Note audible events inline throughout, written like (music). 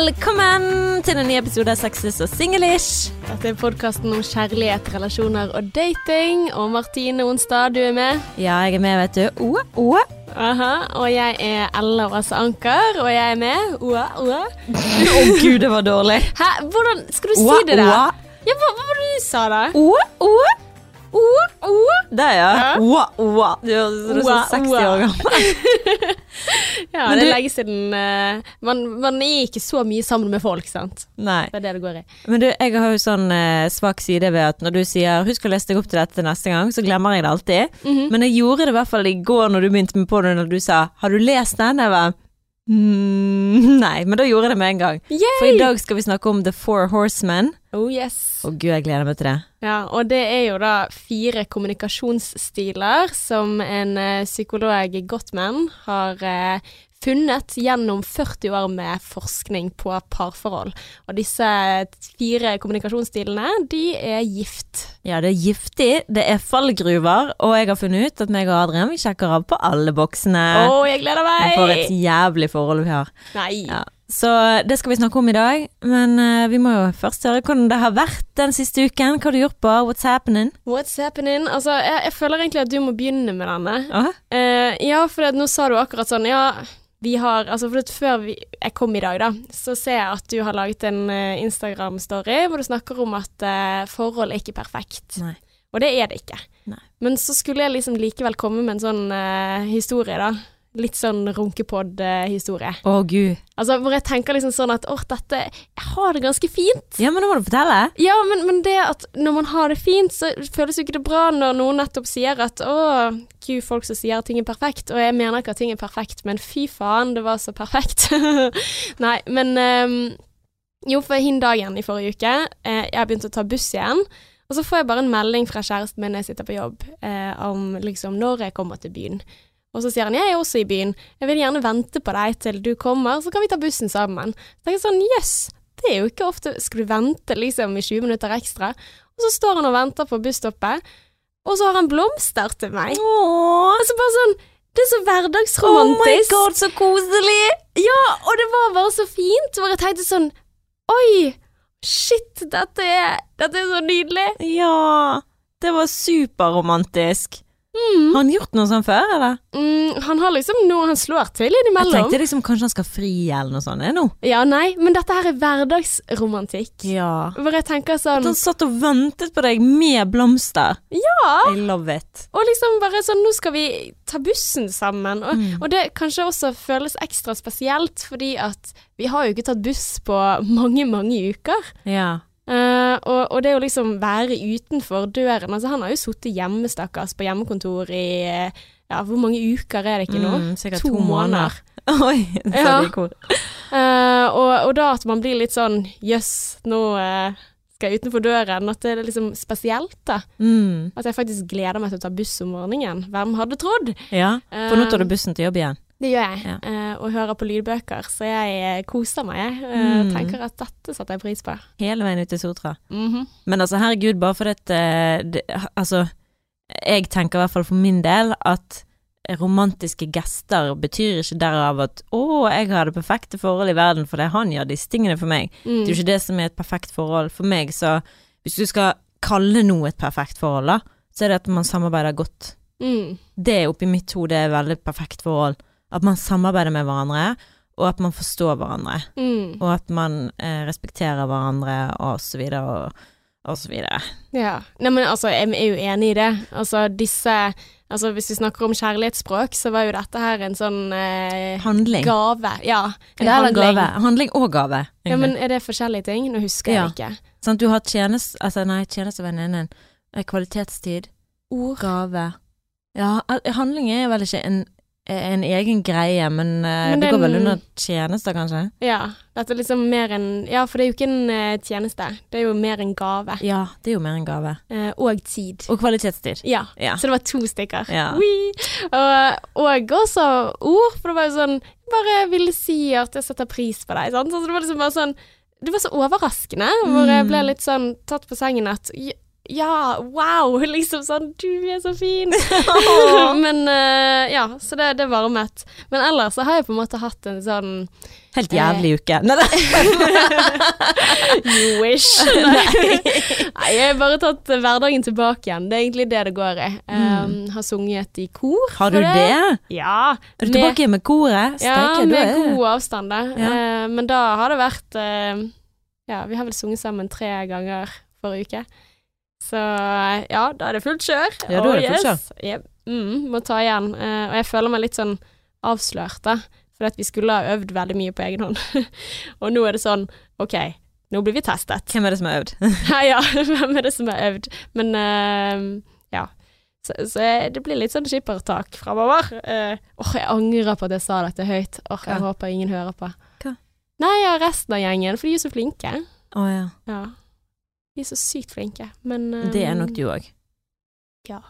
Velkommen til en ny episode av Sexist og Singlish. Dette er podkasten om kjærlighet, relasjoner og dating. Og Martine Onsdag, du er med. Ja, jeg er med, vet du. Oa, oa. Aha, Og jeg er Ella Åse Anker, og jeg er med. Oa, oa. (laughs) Å gud, det var dårlig. Hæ, hvordan skal du si det, da? oa. Ja, hva, hva var det du sa, da? Oa, oa. Oa, oa. Der, ja. Ja. Oa, oa. Du høres ut som du er Oa, sånn 60 år gammel. (laughs) Ja, det er lenge siden uh, man, man er ikke så mye sammen med folk, sant. Nei. Det er det det går i. Men du, jeg har jo sånn uh, svak side ved at når du sier 'husk å lese deg opp til dette neste gang', så glemmer jeg det alltid. Mhm. Men jeg gjorde det i hvert fall i går når du begynte med på det, når du sa 'har du lest den?' Jeg var mm, (laughs) Nei, men da gjorde jeg det med en gang. For i dag skal vi snakke om The Four Horsemen. Oh yes. Å gud, jeg gleder meg til det. Ja, og det er jo da fire kommunikasjonsstiler som en eh, psykolog, Gottman, har eh, funnet gjennom 40 år med forskning på parforhold. Og disse fire kommunikasjonsstilene, de er gift. Ja, det er giftig, det er fallgruver, og jeg har funnet ut at meg og Adrian vi sjekker av på alle boksene. Å, jeg gleder meg! For et jævlig forhold vi har. Nei. Ja. Så det skal vi snakke om i dag, men uh, vi må jo først høre hvordan det har vært den siste uken. Hva har du gjort på? What's happening? What's happening? Altså, jeg, jeg føler egentlig at du må begynne med denne. Eh, ja, for nå sa du akkurat sånn Ja, vi har Altså, for før vi, jeg kom i dag, da, så ser jeg at du har laget en uh, Instagram-story hvor du snakker om at uh, forhold er ikke perfekt. Nei. Og det er det ikke. Nei. Men så skulle jeg liksom likevel komme med en sånn historie, da. Litt sånn runkepod-historie. Å gud. Altså, hvor jeg tenker liksom sånn at åh, dette Jeg har det ganske fint. Ja, men nå må du fortelle. Ja, men, men det at når man har det fint, så føles jo ikke det bra når noen nettopp sier at å, gud, folk som sier at ting er perfekt. Og jeg mener ikke at ting er perfekt, men fy faen, det var så perfekt. (laughs) Nei, men um, Jo, for hin dagen i forrige uke, eh, jeg har begynt å ta buss igjen. Og så får jeg bare en melding fra kjæresten min når jeg sitter på jobb, eh, om liksom når jeg kommer til byen. Og så sier han jeg er også i byen, jeg vil gjerne vente på deg til du kommer, så kan vi ta bussen sammen. Så tenker jeg sånn jøss, det er jo ikke ofte Skal du vente liksom i 20 minutter ekstra? Og så står han og venter på busstoppet, og så har han blomster til meg. Åh. Altså bare sånn Det er så hverdagsromantisk. Oh my god, så koselig! Ja, og det var bare så fint, hvor jeg tenkte sånn Oi, shit, dette er, dette er så nydelig. Ja, det var superromantisk. Mm. Har han gjort noe sånt før, eller? Mm, han har liksom noe han slår til Jeg tenkte liksom kanskje han skal fri eller noe sånt. Nå? Ja, nei, men dette her er hverdagsromantikk. Ja. Hvor jeg tenker sånn At han satt og ventet på deg med blomster. Ja! I love it. Og liksom bare sånn, nå skal vi ta bussen sammen. Og, Mm. og det kanskje også føles ekstra spesielt, fordi at vi har jo ikke tatt buss på mange, mange uker. Ja. Eh, og, og det å liksom være utenfor døren Altså, han har jo sittet hjemme, stakkars, på hjemmekontor i Ja, hvor mange uker er det ikke nå? Mm, sikkert to to måneder. måneder. (laughs) Oi, det fort. (laughs) Eh, og, og da at man blir litt sånn Jøss, nå uh, skal jeg utenfor døren. At det er liksom spesielt, da. Mm. At jeg faktisk gleder meg til å ta buss om morgenen. Hvem hadde trodd? Ja, for nå tar du bussen til jobb igjen. Det gjør jeg, Ja. uh, og hører på lydbøker, så jeg eh, koser meg. Jeg Eh, Mm. tenker at dette setter jeg pris på. Hele veien ut til Sotra. Mhm. Men altså, herregud, bare fordi at eh, det, Altså, jeg tenker i hvert fall for min del at romantiske gester betyr ikke derav at 'å, jeg har det perfekte forholdet i verden', for er han gjør disse tingene for meg. Mm. Det er jo ikke det som er et perfekt forhold for meg, så hvis du skal kalle noe et perfekt forhold, da, så er det at man samarbeider godt. Mm. Det er oppi mitt hode et veldig perfekt forhold. At man samarbeider med hverandre, og at man forstår hverandre. Mm. Og at man eh, respekterer hverandre, og så videre, og, og så videre. Ja. Nei, men altså, jeg er jo enig i det. Altså, disse Altså, hvis vi snakker om kjærlighetsspråk, så var jo dette her en sånn eh, Handling. gave. Ja. En det handling. gave. Handling og gave. Ja, men er det forskjellige ting? Nå husker Ja. jeg ikke. Sånn, du har tjeneste... Altså, nei, tjenestevenninnen. Kvalitetstid. Ord. Gave. Ja, handling er vel ikke en, en egen greie, men, eh, Men det går vel under tjenester, kanskje? Ja. Dette er liksom mer en Ja, for det er jo ikke en eh, tjeneste. Det er jo mer en gave. Ja, det er jo mer en gave. Eh, og tid. Og kvalitetstid. Ja. Ja. Så det var to stykker. Ja. Og, og også ord, for det var jo sånn Bare ville si at jeg setter pris på deg. Sant? Så det var liksom bare sånn Det var så overraskende, hvor jeg ble Mm. litt sånn tatt på sengen at Ja, wow! (laughs) Liksom sånn Du er så fin! (laughs) Men uh, ja, så det, det varmet. Men ellers så har jeg på en måte hatt en sånn Helt jævlig uke. Nei, da. (laughs) You wish. Nei. Nei, jeg har bare tatt hverdagen tilbake igjen. Det er egentlig det det går i. Um, har sunget i kor. Har du det? det? Ja. Er du tilbake igjen med koret? Ja, Steike, du med god avstand, da. Ja. Uh, men da har det vært uh, Ja, vi har vel sunget sammen tre ganger forrige uke. Så eh, ja, da er det fullt kjør. Ja, da er det fullt yes. Yep. Mm, må ta igjen. Uh, og jeg føler meg litt sånn avslørt, da. For at vi skulle ha øvd veldig mye på egen hånd. (laughs) og nå er det sånn OK, nå blir vi testet. Hvem er det som har øvd? (laughs) Ja, ja, hvem er det som har øvd? Men uh, ja. Så, så jeg, det blir litt sånn skippertak framover. Åh, uh, oh, jeg angrer på at jeg sa dette høyt. Åh, jeg Hva? håper ingen hører på. Hva? Nei, ja, resten av gjengen, for de er så flinke. Å ja. Ja. De er så sykt flinke. Men um, Det er nok du òg. Ja.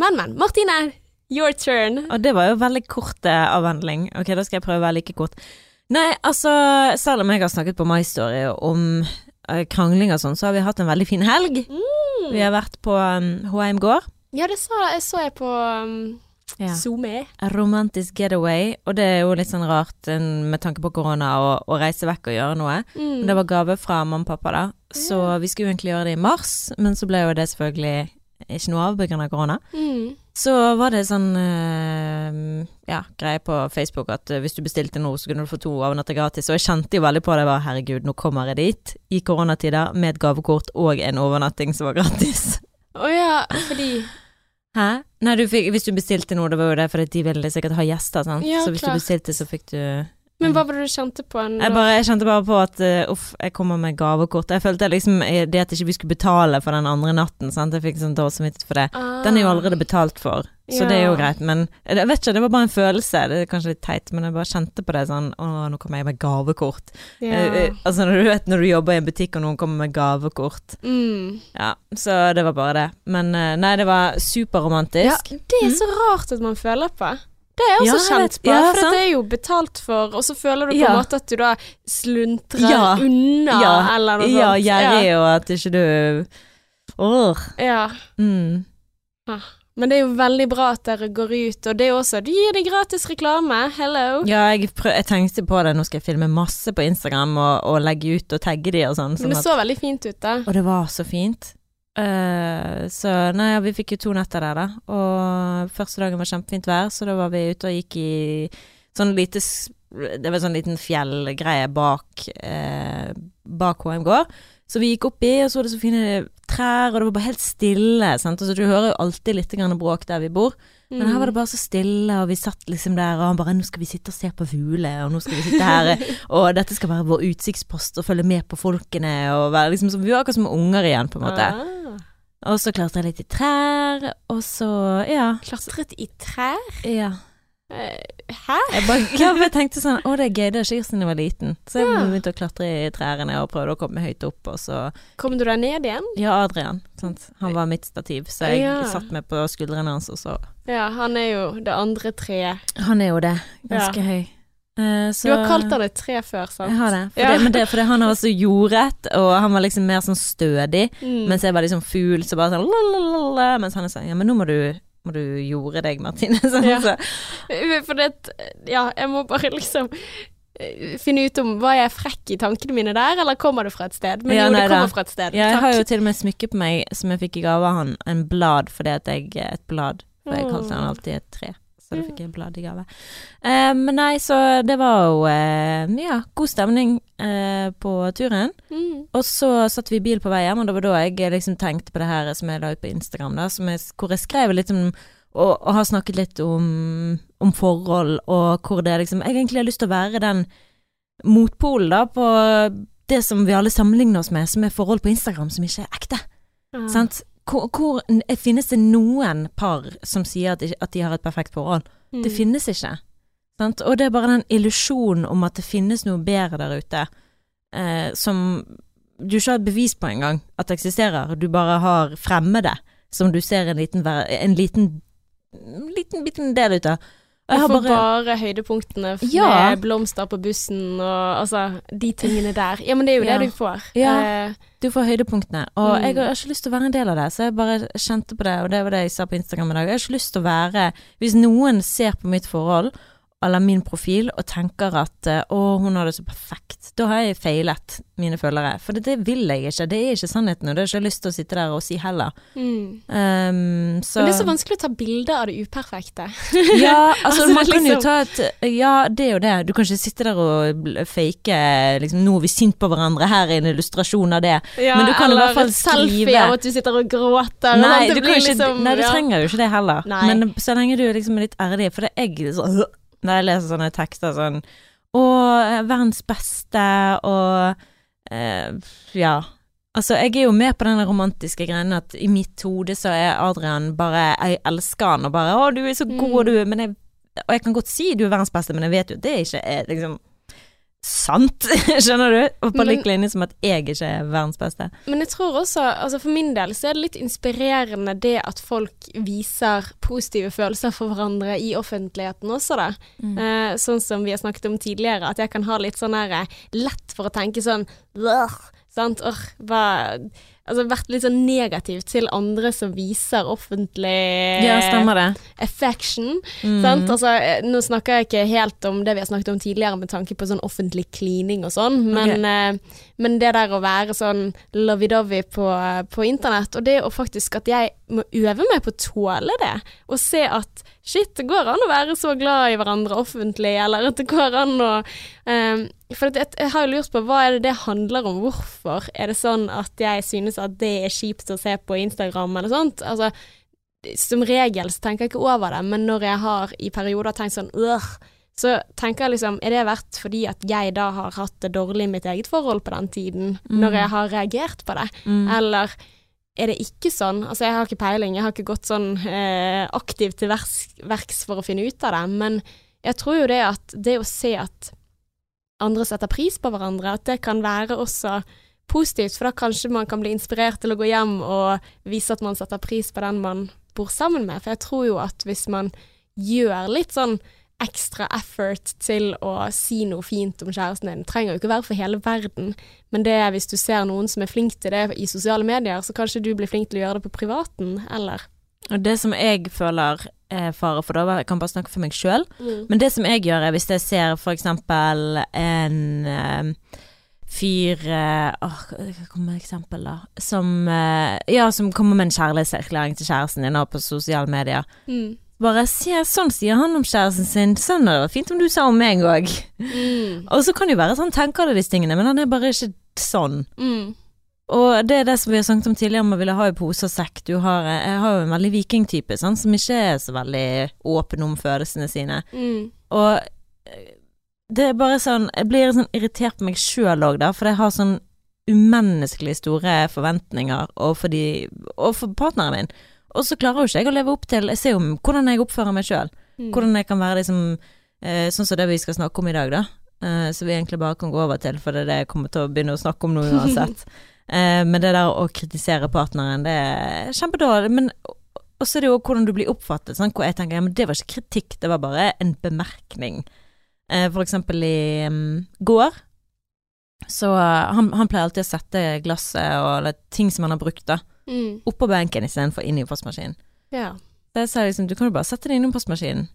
Men, men. Martine, your turn. Og det var jo veldig kort eh, avhandling. Ok, da skal jeg prøve å være like kort. Nei, altså, selv om jeg har snakket på My Story om eh, krangling og sånn, så har vi hatt en veldig fin helg. Mm. Vi har vært på um, H&M gård. Ja, det så så jeg på um, Ja. Zoome. Romantisk getaway, og det er jo litt sånn rart eh, med tanke på korona å, reise vekk og gjøre noe. Mm. Men det var gave fra mamma og pappa, da. Så vi skulle egentlig gjøre det i mars, men så ble jo det selvfølgelig ikke noe av pga. korona. Mm. Så var det sånn øh, ja, greie på Facebook at eh, hvis du bestilte noe, så kunne du få to overnatter gratis. Og jeg kjente jo veldig på det. var Herregud, nå kommer jeg dit i koronatider med et gavekort og en overnatting som var gratis. Å ja, fordi Hæ? Nei, du fikk, hvis du bestilte noe, det var jo det fordi de ville sikkert ha gjester, sant. Ja, så hvis klart. du bestilte, så fikk du Men hva var det du kjente på? en- Jeg, bare, jeg kjente bare på at uh, uff, jeg kommer med gavekort. Jeg følte liksom eh, det at ikke vi skulle betale for den andre natten, sant. Jeg fikk sånn dårlig samvittighet for det. Ah. Den er jo allerede betalt for, så det er jo greit. Men jeg vet ikke, det var bare en følelse. Det er kanskje litt teit, men jeg bare kjente på det sånn Å, nå kommer jeg med gavekort. Ja. Eh, eh, altså når du vet når du jobber i en butikk og noen kommer med gavekort. Mm. Ja, så det var bare det. Men uh, nei, det var Ja, det er så rart at man føler på. Det er også Ja, på, Ja, for det er jo betalt for, og så føler du på Ja. en måte at du da sluntrer Ja. unna, Ja. eller noe Ja, sånt. gjerrig, og at ikke du Åh. Ja. Mm. Men det er jo veldig bra at dere går ut, og det er jo også Du gir deg gratis reklame, hello. Ja, jeg, prøv, jeg tenkte på det. Nå skal jeg filme masse på Instagram og, og legge ut og tagge de og sånn. Men sånn det så veldig fint ut, da. Og det var så fint. Eh, så nei, ja, vi fikk jo to netter der, da. Og første dagen var kjempefint vær, så da var vi ute og gikk i sånn lite Det var sånn liten fjellgreie bak eh, Bak HM gård. Så vi gikk oppi, og så var det så fine trær, og det var bare helt stille. Sant? Altså, du hører jo alltid litt grann bråk der vi bor, men her var det bare så stille, og vi satt liksom der, og han bare 'Nå skal vi sitte og se på fugler, og nå skal vi sitte her', (laughs) og dette skal være vår utsiktspost, og følge med på folkene, og være liksom som Vi var akkurat som unger igjen, på en måte. Ah. Og så klatret jeg litt i trær, og så Ja. Klatret i trær? ja. Eh, Hæ? Jeg bare (laughs) ja, jeg tenkte sånn Å, det er gøy, det er ikke siden jeg var liten. Så jeg Ja. begynte å klatre i trærne og prøvde å komme høyt opp, og så Kom du deg ned igjen? Ja, Adrian. Sant? Han var mitt stativ, så jeg Ja. satt meg på skuldrene hans, og så Ja, han er jo det andre treet. Han er jo det. Ganske høy. Uh, så Du har kalt han et tre før, sant? Jeg har det. For Ja. det men det er fordi han var så jordrett, og han var liksom mer sånn stødig. Mm. Mens jeg var liksom fugl, så bare sånn lalalala, Mens han er sånn Ja, men nå må du, må du jorde deg, Martine. (laughs) Sånn, Ja. så. For det Ja, jeg må bare liksom eh, finne ut om Var jeg frekk i tankene mine der, eller kommer det fra et sted? Men Ja, jo, det da. fra et sted. Ja, jeg har jo til og med smykke på meg som jeg fikk i gave av han, en blad fordi at jeg Et blad. For jeg kalte han alltid et tre. Så da fikk jeg blad i gave. Eh, men nei, så det var jo uh, ja, god stemning eh, på turen. Mm. Og så satt vi i bil på vei hjem, og det var da jeg liksom tenkte på det her som jeg la ut på Instagram, da, som jeg, hvor jeg skrev litt om og, og har snakket litt om, om forhold, og hvor det liksom Jeg egentlig har lyst til å være den motpolen, da, på det som vi alle sammenligner oss med, som er forhold på Instagram som ikke er ekte. Mm. Sant? Hvor, hvor finnes det noen par som sier at, at de har et perfekt forhold? Mm. Det finnes ikke. Sant? Og det er bare den illusjonen om at det finnes noe bedre der ute, eh, som du ikke har et bevis på engang at det eksisterer. Du bare har fremmede som du ser en liten, en liten, liten, liten del ut av. Og får bare bare, høydepunktene med Ja. blomster på bussen og altså de tingene der. Ja, men det er jo Ja. det du får. Ja. Eh, Du får høydepunktene. Og Mm. jeg har ikke lyst til å være en del av det, så jeg bare kjente på det, og det var det jeg sa på Instagram i dag. Jeg har ikke lyst til å være Hvis noen ser på mitt forhold, eller min profil, og tenker at eh, å, hun har det så perfekt, da har jeg feilet mine følgere. For det, det vil jeg ikke. Det er ikke sannheten, og det har jeg ikke lyst til å sitte der og si heller. mm. Um, så Men det er så vanskelig å ta bilde av det uperfekte. (laughs) Ja, altså, (laughs) Altså, man kan jo liksom- ta et Ja, det er jo det. Du kan ikke sitte der og fake liksom, 'Nå er vi sinte på hverandre, her er en illustrasjon av det'. Ja, Men du kan i hvert fall et selfie av at du sitter og gråter. Nei, du, blir ikke, liksom- nei, du trenger jo ikke det heller. Nei. Men så lenge du liksom er litt ærlig, for det er jeg så, Når jeg leser sånne tekster sånn Å, verdens beste, og eh, Ja. Altså, jeg er jo med på den romantiske greien at i mitt hode så er Adrian bare Jeg elsker han, og bare 'Å, du er så god, Mm. du', men jeg Og jeg kan godt si du er verdens beste, men jeg vet jo det ikke er liksom sant, (laughs) skjønner du? Og på lik linje som at jeg ikke er verdens beste. Men jeg tror også, altså for min del, så er det litt inspirerende det at folk viser positive følelser for hverandre i offentligheten også, da. Mm. Eh, sånn som vi har snakket om tidligere, at jeg kan ha litt sånn her eh, lett for å tenke sånn Sant? Åh, hva Altså vært litt sånn negativ til andre som viser offentlig Ja, stemmer det. affection. Mm. Sant? Altså, eh, nå snakker jeg ikke helt om det vi har snakket om tidligere med tanke på sånn offentlig klining og sånn, men, eh, men det der å være sånn lovey-dovey på, på internett, og det å faktisk at jeg må øve meg på å tåle det, og se at shit, det går an å være så glad i hverandre offentlig, eller at det går an å eh, For jeg, jeg har jo lurt på hva er det det handler om, hvorfor er det sånn at jeg synes at det er kjipt å se på Instagram eller sånt? Altså, som regel så tenker jeg ikke over det, men når jeg har i perioder tenkt sånn øh, så tenker jeg liksom, er det verdt fordi at jeg da har hatt det dårlig i mitt eget forhold på den tiden, Mm. når jeg har reagert på det? Mm. Eller er det ikke sånn? Altså, jeg har ikke peiling, jeg har ikke gått sånn eh, aktivt til verks, verks for å finne ut av det, men jeg tror jo det at det å se at andre setter pris på hverandre, at det kan være også positivt, for da kanskje man kan bli inspirert til å gå hjem og vise at man setter pris på den man bor sammen med. For jeg tror jo at hvis man gjør litt sånn ekstra effort til å si noe fint om kjæresten din, det trenger jo ikke være for hele verden, men det er hvis du ser noen som er flink til det i sosiale medier, så kanskje du blir flink til å gjøre det på privaten, eller Og det som jeg føler er fare for, da, jeg kan bare snakke for meg sjøl, men det som jeg gjør er hvis jeg ser for eksempel en eh, fyr Åh, hva kommer et eksempel, da? Som eh, Ja, som kommer med en kjærlighetserklæring til kjæresten din på sosiale medier. Mm. Bare se, sånn sier han om kjæresten sin. Sånn hadde det vært fint om du sa om meg òg. Mm. Og så kan det jo være sånn tenker alle disse tingene, men han er bare ikke sånn. Mm. Og det er det som vi har snakket om tidligere, om å ville ha i pose og sekk. Du har, eh, jeg har jo en veldig vikingtype, sånn, som ikke er så veldig åpen om følelsene sine. Mm. Og det er bare sånn Jeg blir sånn irritert på meg sjøl òg, da, for jeg har sånn umenneskelig store forventninger og for, de, og for partneren min. Og så klarer jo ikke jeg å leve opp til Jeg ser jo hvordan jeg oppfører meg sjøl. Mm. Hvordan jeg kan være liksom eh, Sånn som det vi skal snakke om i dag, da. Eh, så vi egentlig bare kan gå over til, for det er det jeg kommer til å begynne å snakke om nå uansett. (laughs) eh, men det der å kritisere partneren, det er kjempedårlig. Men og så er det jo hvordan du blir oppfattet, sånn, hvor jeg tenker ja, men det var ikke kritikk, det var bare en bemerkning. Eh, for eksempel i mm, går, så eh, han, han pleier alltid å sette glasset og ting som han har brukt, da, Mm. oppå benken istedenfor inn i postmaskinen. Ja. Så jeg sa liksom, du kan jo bare sette det inn i oppvaskmaskinen.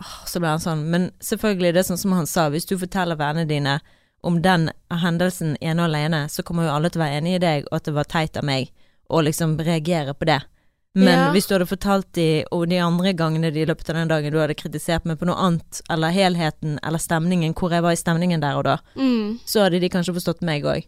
Åh, så ble han sånn, men selvfølgelig, det er sånn som han sa, hvis du forteller vennene dine om den hendelsen ene og alene, så kommer jo alle til å være enig i deg, og at det var teit av meg, og liksom reagere på det. Men Ja. hvis du hadde fortalt de, og de andre gangene de i løpet av den dagen du hadde kritisert meg på noe annet, eller helheten, eller stemningen, hvor jeg var i stemningen der og da, Mm. så hadde de kanskje forstått meg òg.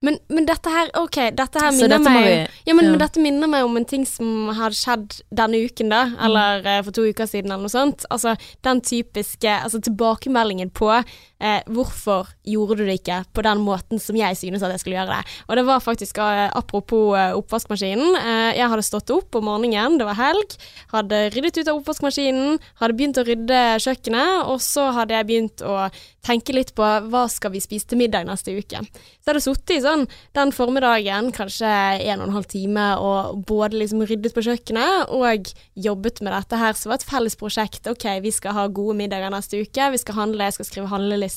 Men, men dette her, ok, dette her minner dette meg vi Ja, men, ja. men dette minner meg om en ting som hadde skjedd denne uken, da. Mm. Eller mm. for to uker siden, eller noe sånt. Altså den typiske altså, tilbakemeldingen på eh, hvorfor gjorde du det ikke på den måten som jeg synes at jeg skulle gjøre det. Og det var faktisk eh, apropos eh, oppvaskmaskinen. Eh, jeg hadde stått opp om morgenen, det var helg. Hadde ryddet ut av oppvaskmaskinen, hadde begynt å rydde kjøkkenet, og så hadde jeg begynt å tenke litt på hva skal vi spise til middag neste uke. Så jeg hadde sittet i sånn den formiddagen, kanskje en og en halv time, og både liksom ryddet på kjøkkenet og jobbet med dette her, som var et felles prosjekt. OK, vi skal ha gode middager neste uke, vi skal handle, jeg skal skrive handleliste.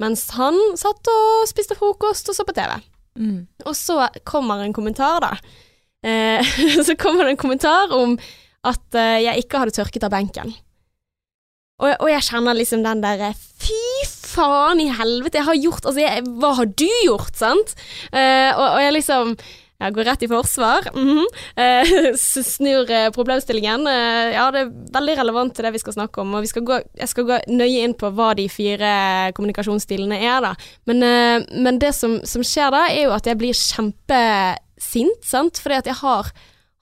Mens han satt og spiste frokost og så på TV. Mm. Og så kommer en kommentar, da. Eh, (laughs) så kommer det en kommentar om at eh, jeg ikke hadde tørket av benken. Og, og jeg kjenner liksom den derre Fy faen i helvete, jeg har gjort Altså, jeg, hva har du gjort, sant? Eh, og, og jeg liksom jeg går rett i forsvar. mhm. Eh, (laughs) snur problemstillingen. Eh, ja, det er veldig relevant til det vi skal snakke om. Og skal gå, jeg skal gå nøye inn på hva de fire kommunikasjonsstilene er, da. Men, eh, men det som, som skjer da, er jo at jeg blir kjempesint, sant. Fordi at jeg har,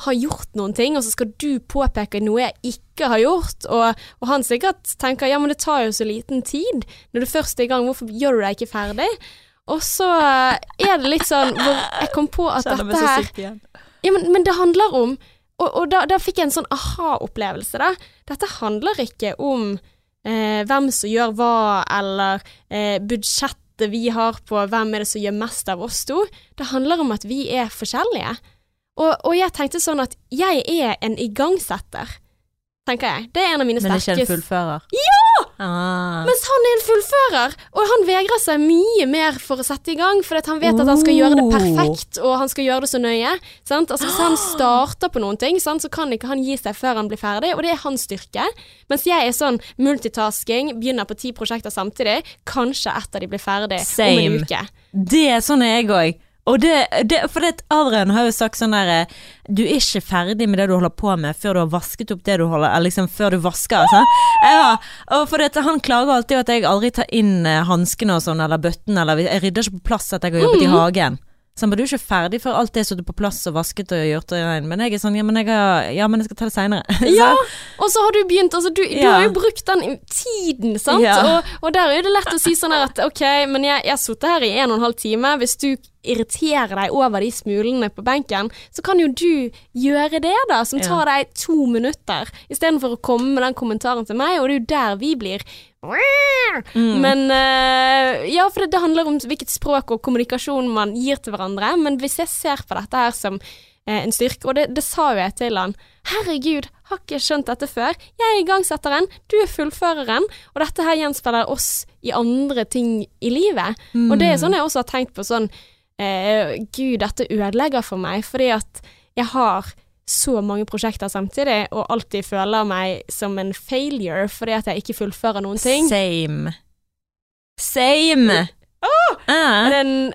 har gjort noen ting, og så skal du påpeke noe jeg ikke har gjort. Og, og han sikkert tenker ja, men det tar jo så liten tid. Når du først er i gang, hvorfor gjør du deg ikke ferdig? Og så eh, er det litt sånn hvor jeg kom på at Kjenner dette her ja, men, men det handler om Og, og da, da fikk jeg en sånn aha-opplevelse, da. Dette handler ikke om eh, hvem som gjør hva, eller eh, budsjettet vi har på hvem er det som gjør mest av oss to. Det handler om at vi er forskjellige. Og, og jeg tenkte sånn at jeg er en igangsetter, tenker jeg. Det er en av mine Men ikke en fullfører? Ja! Ah. Mens han er en fullfører, og han vegrer seg mye mer for å sette i gang, fordi han vet at han skal gjøre det Oh. perfekt, og han skal gjøre det så nøye. Sant? Altså, hvis han starter på noen ting, sant, så kan ikke han gi seg før han blir ferdig, og det er hans styrke. Mens jeg er sånn multitasking, begynner på ti prosjekter samtidig, kanskje ett av de blir ferdig om en uke. Det er sånn jeg òg. Og det, det, for det, Adrian har jo sagt sånn der eh, Du er ikke ferdig med det du holder på med før du har vasket opp det du holder eller liksom før du vasker. Sånn. Ja, og for det, Han klager alltid at jeg aldri tar inn eh, hanskene og sånn, eller bøtten, eller jeg rydder ikke på plass at jeg har jobbet i hagen. Så han du er ikke ferdig før alt er satt på plass og vasket og gjort og rein. Men jeg er sånn, ja, men jeg, har, ja, men jeg skal ta det seinere. (laughs) Ja, og så har du begynt Altså, du, du har jo brukt den tiden, sant? Ja. Og, og der er det lett å si sånn her at OK, men jeg jeg har sittet her i en og en halv time. Hvis du irriterer deg over de smulene på benken, så kan jo du gjøre det, da. Som tar deg to minutter, istedenfor å komme med den kommentaren til meg. Og det er jo der vi blir Mm. Men uh, Ja, for det, handler om hvilket språk og kommunikasjon man gir til hverandre. Men hvis jeg ser på dette her som uh, en styrke, og det, det sa jo jeg til han Herregud, har ikke skjønt dette før. Jeg er igangsetteren, du er fullføreren, og dette her gjenspeiler oss i andre ting i livet. Og det er sånn jeg også har tenkt på sånn uh, Gud, dette ødelegger for meg, fordi at jeg har så mange prosjekter samtidig, og alltid føler meg som en failure fordi at jeg ikke fullfører noen ting. Same. Same! Er Ah. det en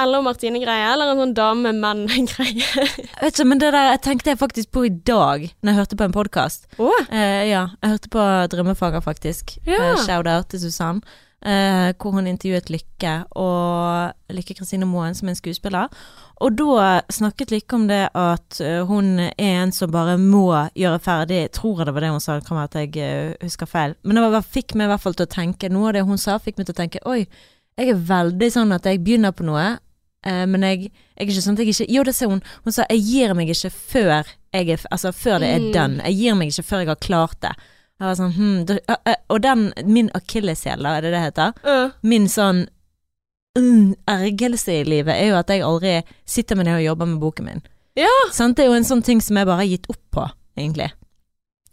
Ella og Martine-greie, eller en sånn dame-menn-greie? (laughs) Vet ikke, men det der jeg tenkte jeg faktisk på i dag, når jeg hørte på en podkast. Oh. Uh, ja, jeg hørte på Drømmefanger, faktisk. Ja. Uh, Shout-out til Susann. Eh, hvor hun intervjuet Lykke, og Lykke Kristine Moen, som er en skuespiller. Og da snakket Lykke om det at eh, hun er en som bare må gjøre ferdig Tror jeg det var det hun sa, kan være at jeg eh, husker feil. Men det var, fikk meg i hvert fall til å tenke Noe av det hun sa, fikk meg til å tenke Oi, jeg er veldig sånn at jeg begynner på noe, eh, men jeg, jeg er ikke sånn at jeg ikke Jo, det sa hun. Hun sa jeg gir meg ikke før jeg er Altså før det er Mm. done. Jeg gir meg ikke før jeg har klart det. Jeg var sånn, hm, da- og den, min akilleshæl, er det det heter? Uh. Min sånn mm, ergelse i livet er jo at jeg aldri sitter med det og jobber med boken min. Ja. Sånn, Det er jo en sånn ting som jeg bare har gitt opp på, egentlig.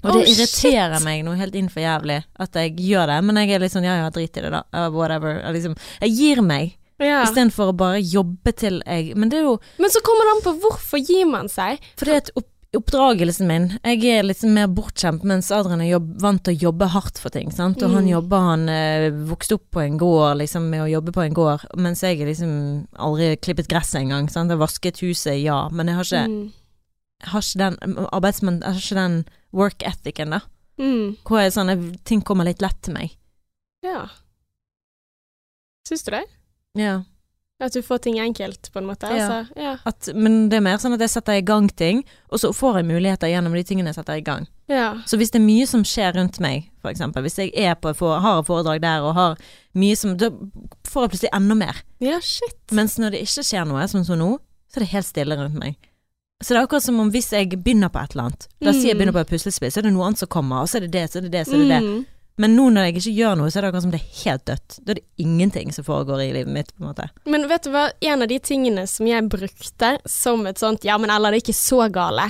Og det Oh, irriterer shit. meg noe helt inn for jævlig at jeg gjør det, men jeg er litt sånn ja ja, drit i det da, whatever. Jeg, liksom, jeg gir meg, ja. istedenfor å bare jobbe til jeg Men det er jo Men så kommer det an på hvorfor gir man seg. fordi at opp, oppdragelsen min Jeg er litt sånn mer bortskjemt, mens Adrian er jobb, vant til å jobbe hardt for ting. Sant? Og han Mm. jobber, han eh, vokste opp på en gård liksom, med å jobbe på en gård, mens jeg har liksom aldri klippet gresset engang. Sant? Jeg vasket huset, ja, men jeg har ikke, Mm. jeg har ikke den arbeidsmann, jeg har ikke den work ethicen, da. Mm. Hvor jeg, sånn, jeg, ting kommer litt lett til meg. Ja. Syns du det? Ja. At du får ting enkelt, på en måte? Ja. Altså, ja. At, men det er mer sånn at jeg setter i gang ting, og så får jeg muligheter gjennom de tingene jeg setter i gang. ja. Så hvis det er mye som skjer rundt meg, eksempel, hvis jeg er på, har et foredrag der og har mye som Da får jeg plutselig enda mer. Ja, shit. Mens når det ikke skjer noe, sånn som nå, så er det helt stille rundt meg. Så det er akkurat som om hvis jeg begynner på et eller annet, la oss si jeg Mm. begynner på et puslespill, så er det noe annet som kommer, og så er det det, så er det det, så er det det. Mm. Men nå når jeg ikke gjør noe, så er det akkurat som det er helt dødt. Da er det ingenting som foregår i livet mitt, på en måte. Men vet du hva, en av de tingene som jeg brukte som et sånt ja, men eller det er ikke så gale,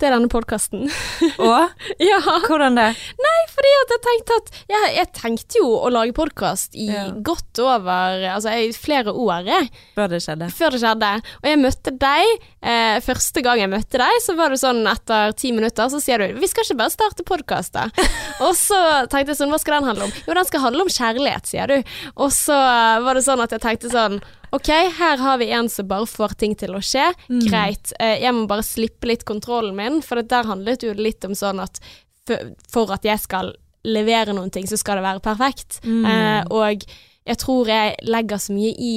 det er denne podkasten. (laughs) Og ja. hvordan det? Nei, Fordi at jeg tenkte at jeg, jeg tenkte jo å lage podkast i Ja. godt over Altså i flere år. Før det skjedde. før det skjedde. Og jeg møtte deg. Eh, første gang jeg møtte deg, så var det sånn etter ti minutter, så sier du 'vi skal ikke bare starte podkast', da. (laughs) og så tenkte jeg sånn, hva skal den handle om? Jo, den skal handle om kjærlighet, sier du. Og så var det sånn at jeg tenkte sånn Ok, her har vi en som bare får ting til å skje. Greit. Eh, jeg må bare slippe litt kontrollen min, for det der handlet jo litt om sånn at for, at jeg skal levere noen ting, så skal det være perfekt. Mm. Eh, og jeg tror jeg legger så mye i,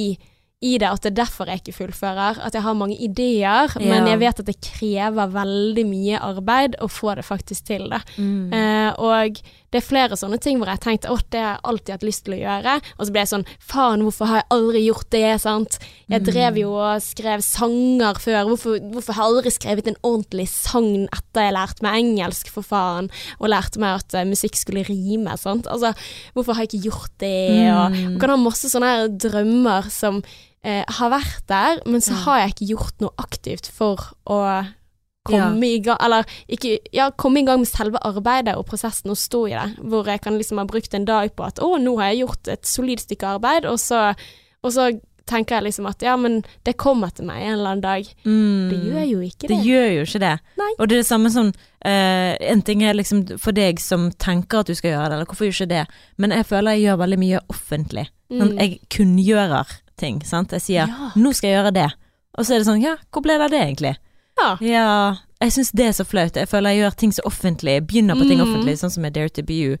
i det at det er derfor jeg ikke fullfører. At jeg har mange ideer, men jeg vet at det krever veldig mye arbeid å få det faktisk til. Det. Mm. Eh, og det er flere sånne ting hvor jeg tenkte at det har jeg alltid hatt lyst til å gjøre. Og så ble jeg sånn faen, hvorfor har jeg aldri gjort det? sant? Jeg Mm. drev jo og skrev sanger før. Hvorfor, hvorfor har jeg aldri skrevet en ordentlig sang etter jeg lærte meg engelsk, for faen? Og lærte meg at eh, musikk skulle rime. sant? Altså, hvorfor har jeg ikke gjort det? Og og kan ha masse sånne her drømmer som eh, har vært der, men så har jeg ikke gjort noe aktivt for å komme i gang Eller ikke Ja, komme i gang med selve arbeidet og prosessen og stå i det. Hvor jeg kan liksom ha brukt en dag på at å, nå har jeg gjort et solid stykke arbeid, og så, og så tenker jeg liksom at ja, men det kommer til meg en eller annen dag. Mm. Det gjør jo ikke det. Det gjør jo ikke det. Nei. Og det er det samme som uh, En ting er liksom for deg som tenker at du skal gjøre det, eller hvorfor gjør ikke det? Men jeg føler jeg gjør veldig mye offentlig. Sånn, Mm. jeg kunngjører ting, sant. Jeg sier Ja. 'nå skal jeg gjøre det', og så er det sånn 'ja, hvor ble det av det egentlig'? Ja. Ja, jeg syns det er så flaut. Jeg føler jeg gjør ting så offentlig, begynner på ting Mm. offentlig, sånn som med Dare to be you,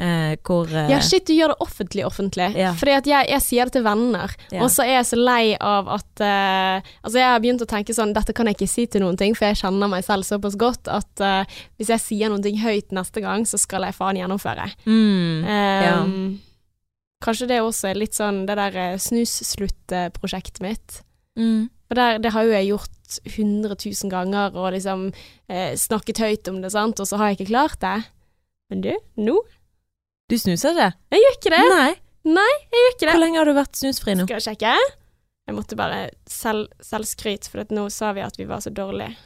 eh, hvor eh, Ja, shit, du gjør det offentlig offentlig. Ja. Fordi at jeg, jeg sier det til venner, Ja. og så er jeg så lei av at eh, Altså, jeg har begynt å tenke sånn Dette kan jeg ikke si til noen ting, for jeg kjenner meg selv såpass godt at eh, hvis jeg sier noen ting høyt neste gang, så skal jeg faen gjennomføre. mm, ja. Kanskje det også er litt sånn det der eh, snusslutt-prosjektet mitt. mm. For der, det har jo jeg gjort 100 000 ganger, og liksom eh, snakket høyt om det, sant, og så har jeg ikke klart det. Men du, nå Du snuser ikke? Jeg gjør ikke det. Nei. Nei, Jeg gjør ikke det. Hvor lenge har du vært snusfri nå? Skal jeg sjekke? Jeg måtte bare selv, selvskryt, for nå sa vi at vi var så dårlige.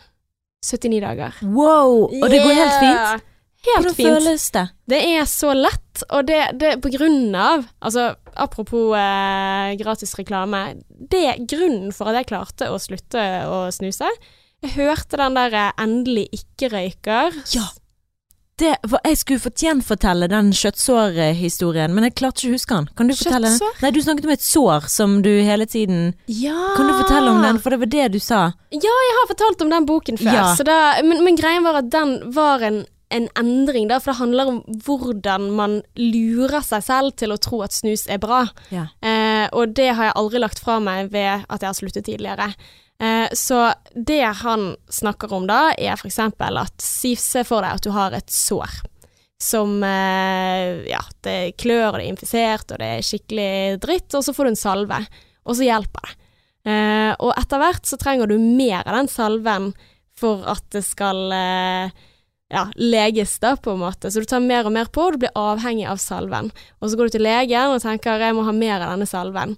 79 dager. Wow! Og det går helt fint? Helt Hvordan fint. føles det? Det er så lett, og det, det på grunn av Altså, apropos eh, gratis reklame. Det er grunnen for at jeg klarte å slutte å snuse. Jeg hørte den der eh, 'endelig ikke-røyker'. Ja. Det, jeg skulle fått gjenfortelle den kjøttsårhistorien, men jeg klarte ikke å huske den. Kan du fortelle den? Kjøttsår? Nei, du snakket om et sår som du hele tiden Ja! Kan du fortelle om den, for det var det du sa. Ja, jeg har fortalt om den boken før. Ja. Så da, men, men greien var at den var en, en endring, da, for det handler om hvordan man lurer seg selv til å tro at snus er bra. Ja. Eh, og det har jeg aldri lagt fra meg ved at jeg har sluttet tidligere. Eh, så det han snakker om da, er eksempel at se for deg at du har et sår. Som eh, Ja, det klør, og det er infisert, og det er skikkelig dritt, og så får du en salve. Og så hjelper det. Eh, og etter hvert så trenger du mer av den salven for at det skal eh, ja, leges, da, på en måte. Så du tar mer og mer på, og du blir avhengig av salven. Og så går du til legen og tenker jeg må ha mer av denne salven.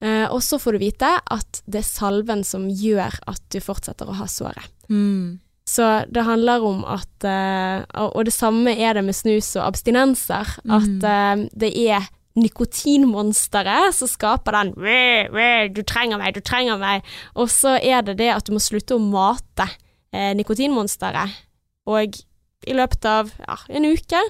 Eh, og så får du vite at det er salven som gjør at du fortsetter å ha såret. Mm. Så det handler om at eh, Og det samme er det med snus og abstinenser. At eh, det er nikotinmonsteret som skaper den «Wæ, wæ, 'du trenger meg, du trenger meg'. Og så er det det at du må slutte å mate eh, nikotinmonsteret. Og i løpet av ja, en uke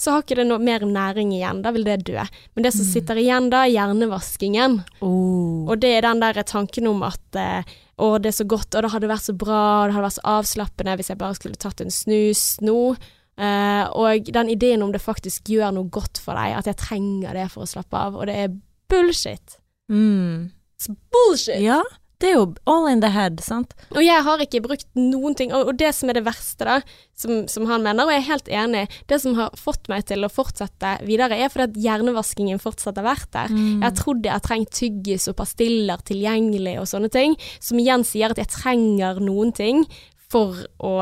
så har ikke det noe mer næring igjen. Da vil det dø. Men det som sitter igjen da, er hjernevaskingen. Oh. Og det er den der tanken om at eh, å, det er så godt, og det hadde vært så bra, det hadde vært så avslappende hvis jeg bare skulle tatt en snus nå. Eh, og den ideen om det faktisk gjør noe godt for deg, at jeg trenger det for å slappe av, og det er bullshit. Mm. Bullshit! Ja, det er jo all in the head, sant? Og jeg har ikke brukt noen ting, og, og det som er det verste, da, som, som han mener, og jeg er helt enig, det som har fått meg til å fortsette videre, er fordi at hjernevaskingen fortsatt har vært der. Mm. Jeg trodde jeg trengte tyggis og pastiller tilgjengelig og sånne ting, som igjen sier at jeg trenger noen ting for å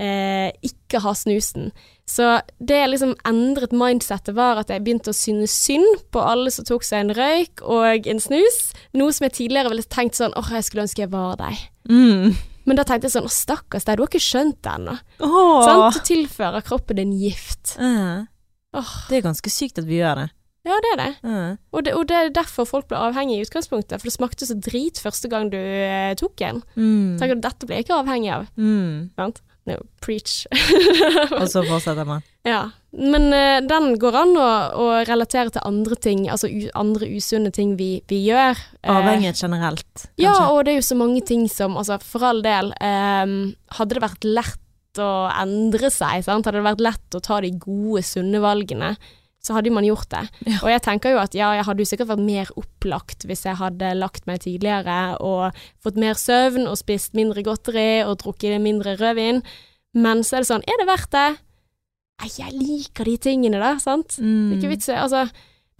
eh, ikke ha snusen. Så det jeg liksom endret mindsettet, var at jeg begynte å synes synd på alle som tok seg en røyk og en snus. Noe som jeg tidligere ville tenkt sånn åh, jeg skulle ønske jeg var deg. Mm. Men da tenkte jeg sånn stakkars deg, du har ikke skjønt det ennå. Åh. Sant? Du tilfører kroppen din gift. Uh. Oh. Det er ganske sykt at vi gjør det. ja, det er det. Uh. Og, det. og det er derfor folk ble avhengig i utgangspunktet. For det smakte så drit første gang du eh, tok en. Mm. Tenker du, dette blir jeg ikke avhengig av. Mm. Sant? No, preach. (laughs) Og så fortsetter man. Ja. Men uh, den går an å, å relatere til andre ting, altså andre usunne ting vi, vi gjør. Eh, Avhengighet generelt, Ja, og det er jo så mange ting som, altså for all del, um, hadde det vært lett å endre seg, sant? hadde det vært lett å ta de gode, sunne valgene, så hadde man gjort det. Ja. Og jeg tenker jo at ja, jeg hadde jo sikkert vært mer opplagt hvis jeg hadde lagt meg tidligere og fått mer søvn og spist mindre godteri og drukket mindre rødvin. Men så er det sånn, er det verdt det? Nei, jeg liker de tingene da, sant? Det er Mm. ikke vits i Altså,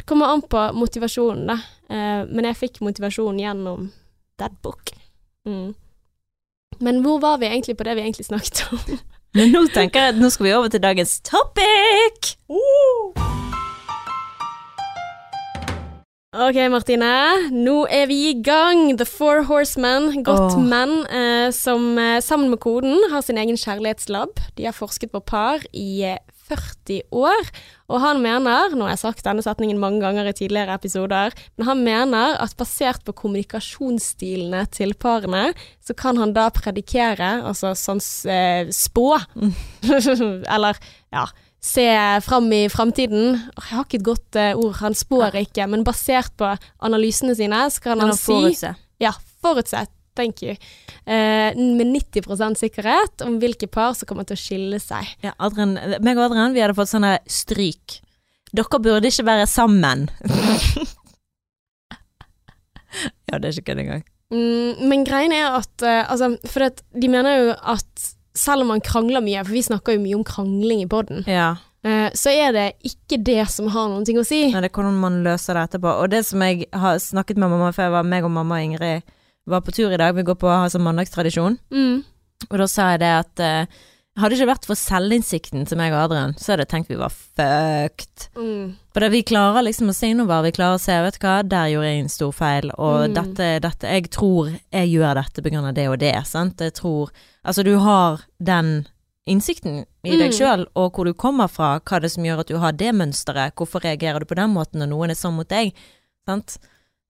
det kommer an på motivasjonen, da. Eh, men jeg fikk motivasjon gjennom that book. Mm. Men hvor var vi egentlig på det vi egentlig snakket om? Men nå tenker jeg at nå skal vi over til dagens topic! Ok, Martine. Nå er vi i gang. The Four Horsemen, godt oh. menn, eh, som eh, sammen med koden har sin egen kjærlighetslab. De har forsket på par i eh, 40 år, og han mener, nå har jeg sagt denne setningen mange ganger i tidligere episoder, men han mener at basert på kommunikasjonsstilene til parene, så kan han da predikere, altså sånn eh, spå, (laughs) eller ja, se fram i framtiden. Jeg har ikke et godt eh, ord, han spår ikke, men basert på analysene sine, så kan Kan han han si forutse? Ja, forutsett. Thank you. Uh, med 90% sikkerhet om hvilke par som kommer til å skille seg. Ja, Adrian, meg og Adrian, vi hadde fått sånne stryk. Dere burde ikke være sammen. (laughs) ja, det er ikke kødd engang. Mm, men greien er at uh, altså, For at de mener jo at selv om man krangler mye, for vi snakker jo mye om krangling i poden, Ja. eh, så er det ikke det som har noen ting å si. Nei, det er hvordan man løser det etterpå. Og det som jeg har snakket med mamma før, var meg og mamma og Ingrid var på tur i dag. Vi går på å ha sånn mandagstradisjon. Mm. Og da sa jeg det at eh, hadde det ikke vært for selvinnsikten til meg og Adrian, så hadde jeg tenkt vi var fucked. Mm. For vi klarer liksom å se innover, vi klarer å se, vet du hva, der gjorde jeg en stor feil, og Mm. dette, dette, jeg tror jeg gjør dette av det og det, sant. Jeg tror, altså du har den innsikten i deg Mm. sjøl, og hvor du kommer fra, hva er det som gjør at du har det mønsteret, hvorfor reagerer du på den måten når noen er sånn mot deg, sant.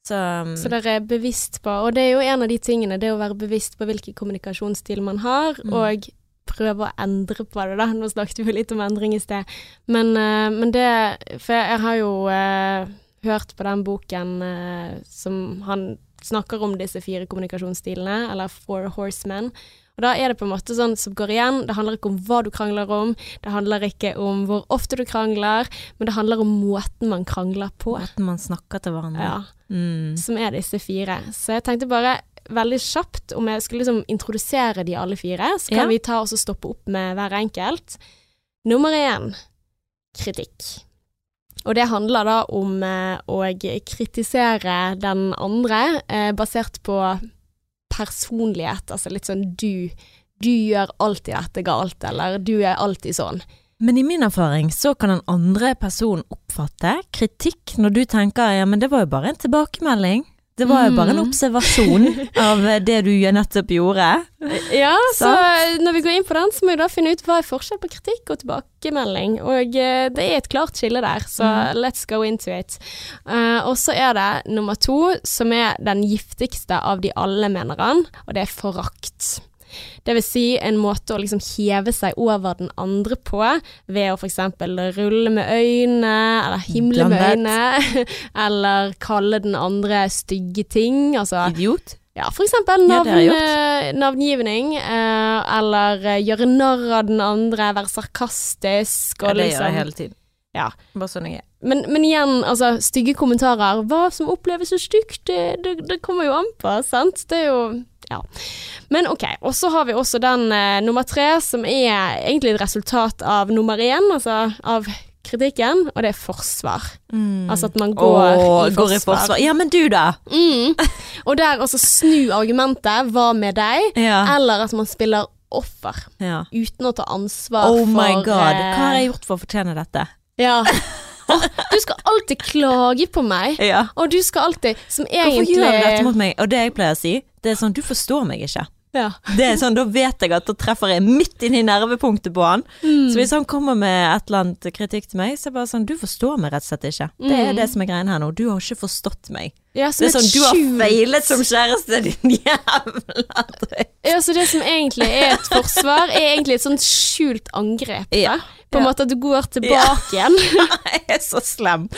Så, um, Så dere er bevisst på, og det er jo en av de tingene, det å være bevisst på hvilken kommunikasjonsstil man har, Mm. og prøve å endre på det, da. Nå snakket vi jo litt om endring i sted, men, eh, men det For jeg, jeg har jo eh, hørt på den boken eh, som han snakker om disse fire kommunikasjonsstilene, eller Four Horsemen. Og da er det på en måte sånn som går igjen, det handler ikke om hva du krangler om, det handler ikke om hvor ofte du krangler, men det handler om måten man krangler på. måten man snakker til hverandre. Ja Mm. som er disse fire. Så jeg tenkte bare veldig kjapt om jeg skulle liksom introdusere de alle fire, så kan Ja. vi ta og stoppe opp med hver enkelt. Nummer én kritikk. Og det handler da om eh, å kritisere den andre eh, basert på personlighet, altså litt sånn du du gjør alltid dette galt, eller du er alltid sånn. Men i min erfaring så kan den andre personen oppfatte kritikk når du tenker ja, men det var jo bare en tilbakemelding. Det var jo bare en Mm. observasjon (laughs) av det du nettopp gjorde. Ja, så når vi går inn på den, så må vi da finne ut hva er forskjell på kritikk og tilbakemelding. Og eh, det er et klart skille der, så Mm. let's go into it. Eh, og så er det nummer to, som er den giftigste av de alle, mener han, og det er forakt. Det vil si en måte å liksom heve seg over den andre på, ved å eksempel rulle med øynene, eller himle med øynene, (laughs) eller kalle den andre stygge ting. Altså Idiot. ja, for eksempel Ja, navn, jeg eh, navngivning, eh, eller eh, gjøre narr av den andre, være sarkastisk Ja, og det gjør liksom jeg hele tiden. Ja. Bare sånn jeg er. men, men igjen, altså, stygge kommentarer. Hva som oppleves så stygt, det, det, det kommer jo an på, sant? Det er jo Ja. Men ok, og så har vi også den eh, nummer tre, som er egentlig et resultat av nummer én, altså av kritikken, og det er forsvar. Altså at man går, Åh, i, går i forsvar. Ja, men du da? Mm. Og der også snu argumentet 'hva med deg'? Ja. Eller at man spiller offer, Ja. uten å ta ansvar Oh for my god, eh, hva har jeg gjort for å fortjene dette? Ja. (laughs) Du skal alltid klage på meg, Ja. og du skal alltid Som Hvorfor gjør du dette mot meg? Og det jeg pleier å si, det er sånn, du forstår meg ikke. Ja. Det er sånn, Da vet jeg at da treffer jeg midt inn i nervepunktet på han. Mm. Så hvis han kommer med et eller annet kritikk til meg, så er det bare sånn, du forstår meg rett og slett ikke. Det er Mm. det som er greien her nå. Du har ikke forstått meg. Ja, Det er sånn, du har feilet som kjæreste, din (laughs) jævla dritt. Ja, så det som egentlig er et forsvar, er egentlig et sånt skjult angrep. Ja. På en måte at du går tilbake (laughs) igjen. Jeg er så slem.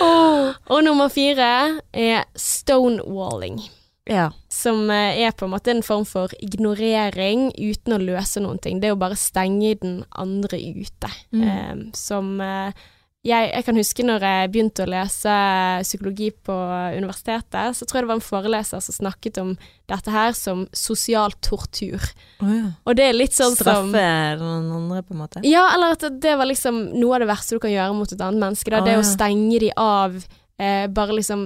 Og nummer fire er stonewalling. Ja. Som eh, er på en måte en form for ignorering uten å løse noen ting. Det er jo bare stenge den andre ute. Mm. Um, som eh, jeg, jeg kan huske når jeg begynte å lese psykologi på universitetet, så tror jeg det var en foreleser som snakket om dette her som sosial tortur. Oh, ja. Og det er litt sånn som Straffe noen andre, på en måte. Ja, eller at det var liksom noe av det verste du kan gjøre mot et annet menneske. Da. Å, det er å stenge de av, eh, bare liksom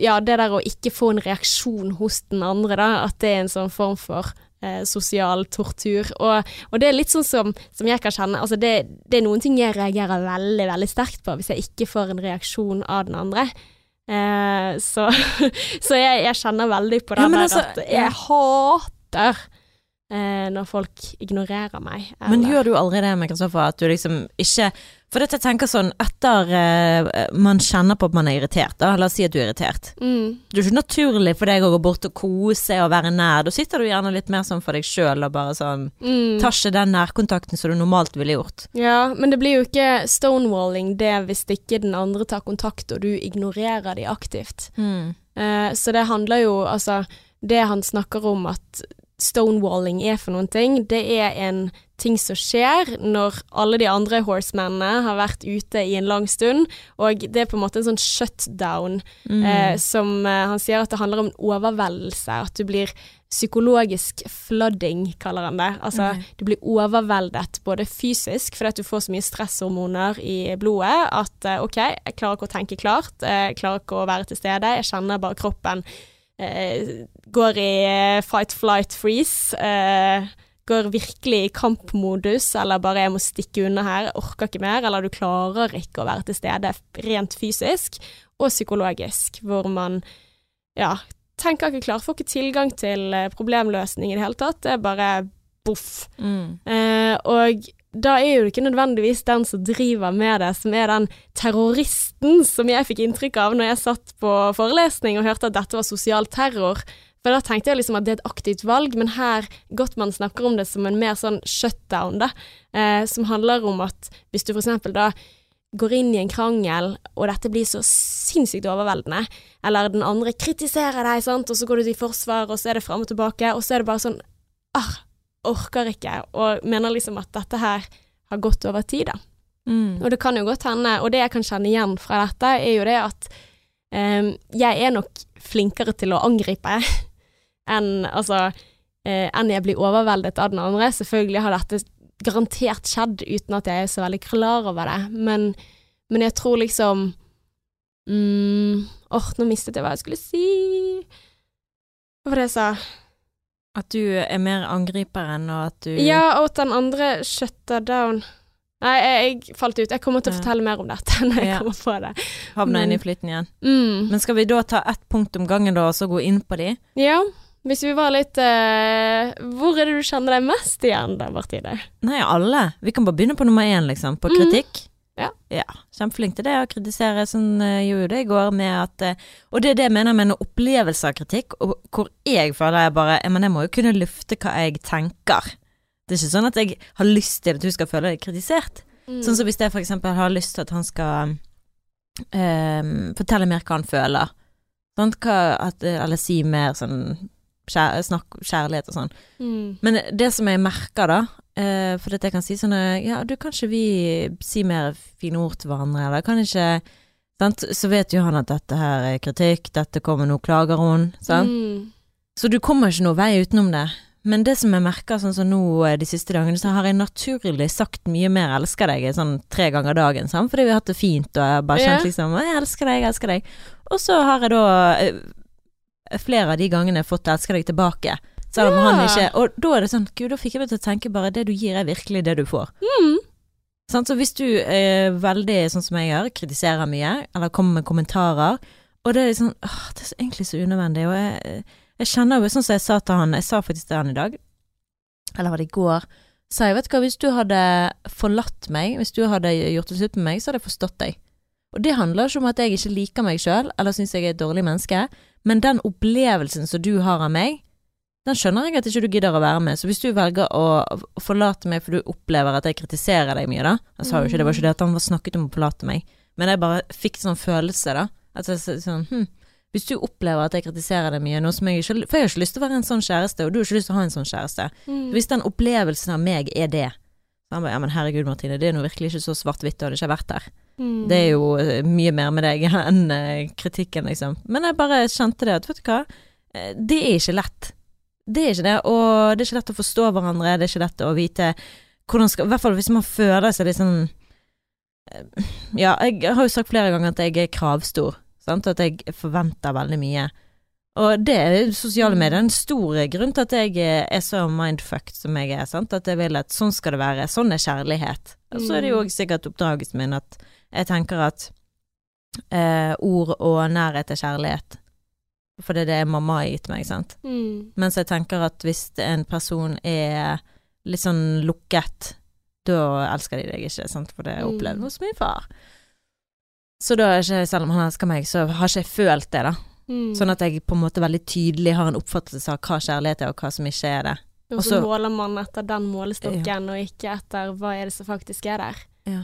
Ja, det der å ikke få en reaksjon hos den andre, da. At det er en sånn form for eh, sosial tortur. Og, og det er litt sånn som, som jeg kan kjenne Altså, det, det er noen ting jeg reagerer veldig, veldig sterkt på hvis jeg ikke får en reaksjon av den andre. Eh, så (laughs) så jeg, jeg kjenner veldig på det Ja, der altså, at jeg hater eh, når folk ignorerer meg. Men gjør du aldri det med Kristoffer, at du liksom ikke For dette jeg tenker sånn, etter eh, man kjenner på at man er irritert, da, la oss si at du er irritert. mm. Det er ikke naturlig for deg å gå bort og kose og være nær. Da sitter du gjerne litt mer sånn for deg sjøl og bare sånn Mm. Tar ikke den nærkontakten som du normalt ville gjort. Ja, men det blir jo ikke stonewalling det hvis ikke den andre tar kontakt og du ignorerer de aktivt. Eh, så det handler jo altså Det han snakker om at stonewalling er for noen ting, det er en ting som skjer når alle de andre horsemennene har vært ute i en lang stund, og det er på en måte en sånn shutdown Mm. eh, som eh, han sier at det handler om en overveldelse, at du blir psykologisk flooding, kaller han det. Altså, mm. du blir overveldet både fysisk, fordi at du får så mye stresshormoner i blodet, at eh, ok, jeg klarer ikke å tenke klart, eh, jeg klarer ikke å være til stede, jeg kjenner bare kroppen eh, går i eh, fight, flight, freeze. Eh, går virkelig i kampmodus, eller bare jeg må stikke unna her, jeg orker ikke mer, eller du klarer ikke å være til stede rent fysisk og psykologisk, hvor man ja, tenker ikke klart, får ikke tilgang til eh, problemløsning i det hele tatt, det er bare boff. Mm. Eh, og da er jo ikke nødvendigvis den som driver med det, som er den terroristen som jeg fikk inntrykk av når jeg satt på forelesning og hørte at dette var sosial terror. For da tenkte jeg liksom at det er et aktivt valg, men her Gottmann snakker om det som en mer sånn shutdown, da. Eh, som handler om at hvis du for eksempel da går inn i en krangel, og dette blir så sinnssykt overveldende, eller den andre kritiserer deg, sant, og så går du til forsvar, og så er det fram og tilbake, og så er det bare sånn ah, orker ikke, og mener liksom at dette her har gått over tid, da. Mm. Og det kan jo godt hende, og det jeg kan kjenne igjen fra dette, er jo det at um, jeg er nok flinkere til å angripe enn altså eh, enn jeg blir overveldet av den andre. Selvfølgelig har dette garantert skjedd uten at jeg er så veldig klar over det, men, men jeg tror liksom mm, Åh, nå mistet jeg hva jeg skulle si. Hva var det jeg sa? At du er mer angriperen, og at du Ja, og at den andre shutter down. Nei, jeg, jeg falt ut. Jeg kommer til å fortelle mer om dette (laughs) når jeg Ja. kommer på det. havner inn i flyten igjen. Mm. Men skal vi da ta ett punkt om gangen, da, og så gå inn på de? Ja, hvis vi var litt uh, Hvor er det du kjenner deg mest igjen da, Martine? Nei, alle. Vi kan bare begynne på nummer én, liksom. På kritikk. kritikk. Ja. ja. Kjempeflink til det å kritisere. Sånn uh, gjorde jo det i går med at eh, Og det er det jeg mener med en opplevelse av kritikk, og hvor jeg føler jeg bare Men jeg må jo kunne lufte hva jeg tenker. Det er ikke sånn at jeg har lyst til at du skal føle deg kritisert. Mm. Sånn som hvis jeg eksempel har lyst til at han skal ehm, fortelle mer hva han føler. Sånn, Hva, at, eller si mer sånn kjær, Snakk kjærlighet og sånn. mm. Men det som jeg merker da, eh, for at jeg kan si sånn eh, Ja, du kan ikke vi si mer fine ord til hverandre, eller kan ikke sant? Så vet jo han at dette her er kritikk, dette kommer nå, klager hun. Sant? Mm. Så du kommer ikke noe vei utenom det. Men det som jeg merker sånn som nå eh, de siste dagene, så har jeg naturlig sagt mye mer 'elsker deg' sånn tre ganger dagen, sant? fordi vi har hatt det fint, og jeg har bare kjent liksom 'jeg elsker deg, jeg elsker deg'. Og så har jeg da eh, flere av de gangene fått 'elsker deg' tilbake. Selv om Ja. han ikke Og da er det sånn, gud, da fikk jeg meg til å tenke bare det du gir er virkelig det du får. Mm. Sånn, Så hvis du er veldig sånn som jeg gjør, kritiserer mye, eller kommer med kommentarer, og det er liksom åh, Det er egentlig så unødvendig, og jeg, jeg kjenner jo sånn som jeg sa til han, jeg sa faktisk til han i dag, eller var det i går, sa jeg vet du hva, hvis du hadde forlatt meg, hvis du hadde gjort det slutt med meg, så hadde jeg forstått deg. Og det handler ikke om at jeg ikke liker meg sjøl, eller syns jeg er et dårlig menneske, men den opplevelsen som du har av meg, den skjønner jeg at ikke du gidder å være med. Så hvis du velger å forlate meg for du opplever at jeg kritiserer deg mye, da Jeg sa jo ikke det, var ikke det at han var snakket om å forlate meg, men jeg bare fikk sånn følelse, da. At jeg sånn hm, Hvis du opplever at jeg kritiserer deg mye, jeg ikke For jeg har ikke lyst til å være en sånn kjæreste, og du har ikke lyst til å ha en sånn kjæreste. Mm. Hvis den opplevelsen av meg er det så han bare, ja, men herregud, Martine, det er nå virkelig ikke så svart-hvitt, du hadde ikke vært der. Mm. Det er jo eh, mye mer med deg (laughs) enn eh, kritikken, liksom. Men jeg bare kjente det at, vet du hva, Eh, det er ikke lett. Det er ikke det, og det er ikke lett å forstå hverandre, det er ikke lett å vite hvordan skal I hvert fall hvis man føler seg litt sånn Ja, jeg har jo sagt flere ganger at jeg er kravstor, sant, at jeg forventer veldig mye. Og det er sosiale medier en stor grunn til at jeg er så mindfucked som jeg er, sant, at jeg vil at sånn skal det være, sånn er kjærlighet. Og så er det jo òg sikkert oppdragelsen min at jeg tenker at eh, ord og nærhet er kjærlighet. For det er det mamma har gitt meg, sant. Mm. Mens jeg tenker at hvis en person er litt sånn lukket, da elsker de deg ikke, sant, for det er jeg opplevd hos min far. Så da ikke, selv om han elsker meg, så har ikke jeg følt det, da. Mm. Sånn at jeg på en måte veldig tydelig har en oppfattelse av hva kjærlighet er, og hva som ikke er det. Og så måler man etter den målestokken, og ikke etter hva er det som faktisk er der. Ja.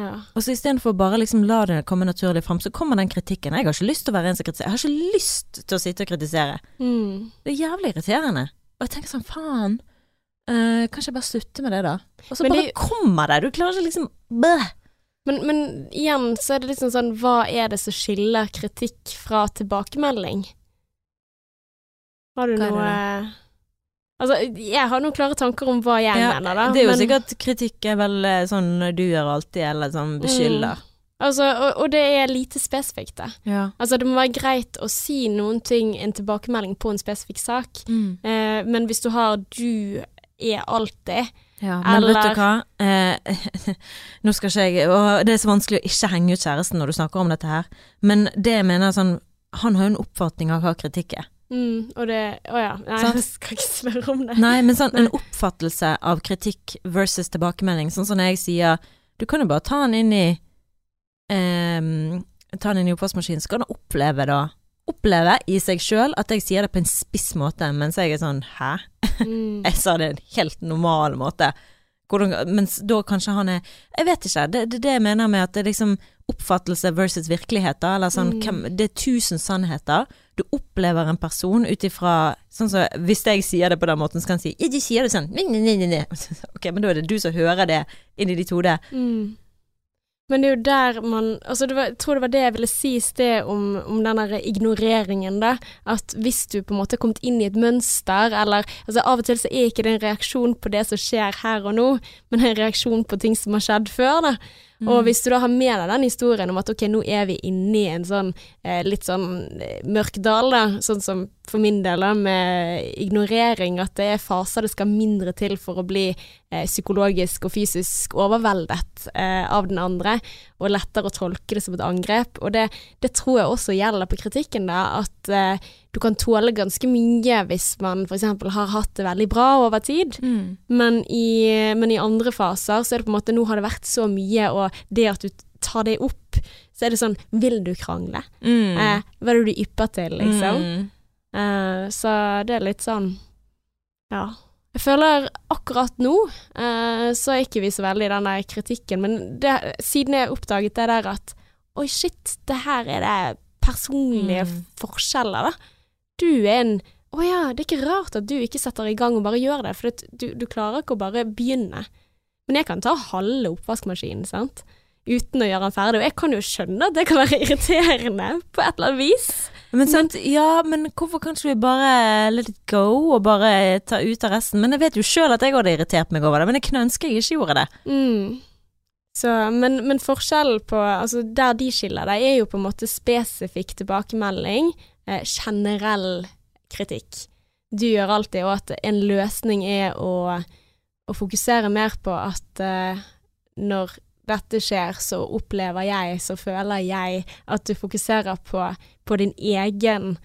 Ja. Og så istedenfor bare liksom la det komme naturlig fram, så kommer den kritikken. Jeg har ikke lyst til å være en som kritiserer. Jeg har ikke lyst til å sitte og kritisere. Mm. Det er jævlig irriterende. Og jeg tenker sånn, faen. Uh, kanskje jeg bare slutter med det, da. Og så bare det- kommer det. Du klarer ikke liksom Bæh! Men, men igjen så er det liksom sånn, hva er det som skiller kritikk fra tilbakemelding? Har du noe Altså, jeg har noen klare tanker om hva jeg Ja, mener, da. det er jo men- sikkert kritikk er vel eh, sånn du gjør alltid, eller sånn beskylder. Altså, og, og det er lite spesifikt, det. Ja. Altså, det må være greit å si noen ting, en tilbakemelding på en spesifikk sak, Mm. eh, men hvis du har 'du er alltid' Ja, men vet du hva? Eh, (laughs) nå skal ikke jeg Og det er så vanskelig å ikke henge ut kjæresten når du snakker om dette her, men det jeg mener er sånn Han har jo en oppfatning av hva kritikk er. Mm, Og det Å ja. Nei, sånn. jeg skal ikke spørre om det. Nei, men sånn en oppfattelse av kritikk versus tilbakemelding. Sånn som når jeg sier Du kan jo bare ta den inn i ehm, Ta den inn i oppvaskmaskinen, så kan du oppleve da Oppleve i seg sjøl at jeg sier det på en spiss måte, mens jeg er sånn Hæ? Mm. (laughs) Jeg sa det en helt normal måte. Hvordan, mens da kanskje han er Jeg vet ikke. Det er det, det jeg mener med at det er liksom oppfattelse versus virkelighet. Da, eller sånn, Mm. hvem, det er tusen sannheter. Du opplever en person ut ifra sånn så, Hvis jeg sier det på den måten, så kan han si Ja, sier det sånn. Nei, nei, nei. (laughs) Ok, men da er det du som hører det inni ditt hode. Mm. Men det er jo der man altså det var, Jeg tror det var det jeg ville si i sted om, om den der ignoreringen, da. At hvis du på en måte har kommet inn i et mønster, eller altså Av og til så er ikke det en reaksjon på det som skjer her og nå, men en reaksjon på ting som har skjedd før, da. Mm. Og hvis du da har med deg den historien om at ok, nå er vi inne i en sånn eh, litt sånn eh, mørk dal, da, sånn som for min del, med ignorering, at det er faser det skal mindre til for å bli eh, psykologisk og fysisk overveldet eh, av den andre, og lettere å tolke det som et angrep. Og det, det tror jeg også gjelder på kritikken, da, at eh, du kan tåle ganske mye hvis man f.eks. har hatt det veldig bra over tid. Mm. Men i, men i andre faser så er det på en måte Nå har det vært så mye, og det at du tar det opp, så er det sånn Vil du krangle? Mm. Eh, hva er det du ypper til, liksom? Mm. Eh, så det er litt sånn Ja. Jeg føler akkurat nå eh, så er ikke vi så veldig i den der kritikken, men det, siden jeg oppdaget det der at oi, shit, det her er det personlige Mm. forskjeller, da. Du er en Å ja, det er ikke rart at du ikke setter i gang og bare gjør det, for du, du klarer ikke å bare begynne. Men jeg kan ta halve oppvaskmaskinen, sant, uten å gjøre den ferdig, og jeg kan jo skjønne at det kan være (laughs) irriterende på et eller annet vis. Men sant, ja, men hvorfor kan ikke vi bare let it go og bare ta ut av resten? Men jeg vet jo sjøl at jeg hadde irritert meg over det, men jeg kunne ønske jeg ikke gjorde det. Mm. Så, men, men forskjellen på Altså, der de skiller deg, er jo på en måte spesifikk tilbakemelding, eh, generell kritikk. du gjør alltid, og at en løsning er å, å fokusere mer på at eh, når dette skjer, så opplever jeg, så føler jeg at du fokuserer på, på din egen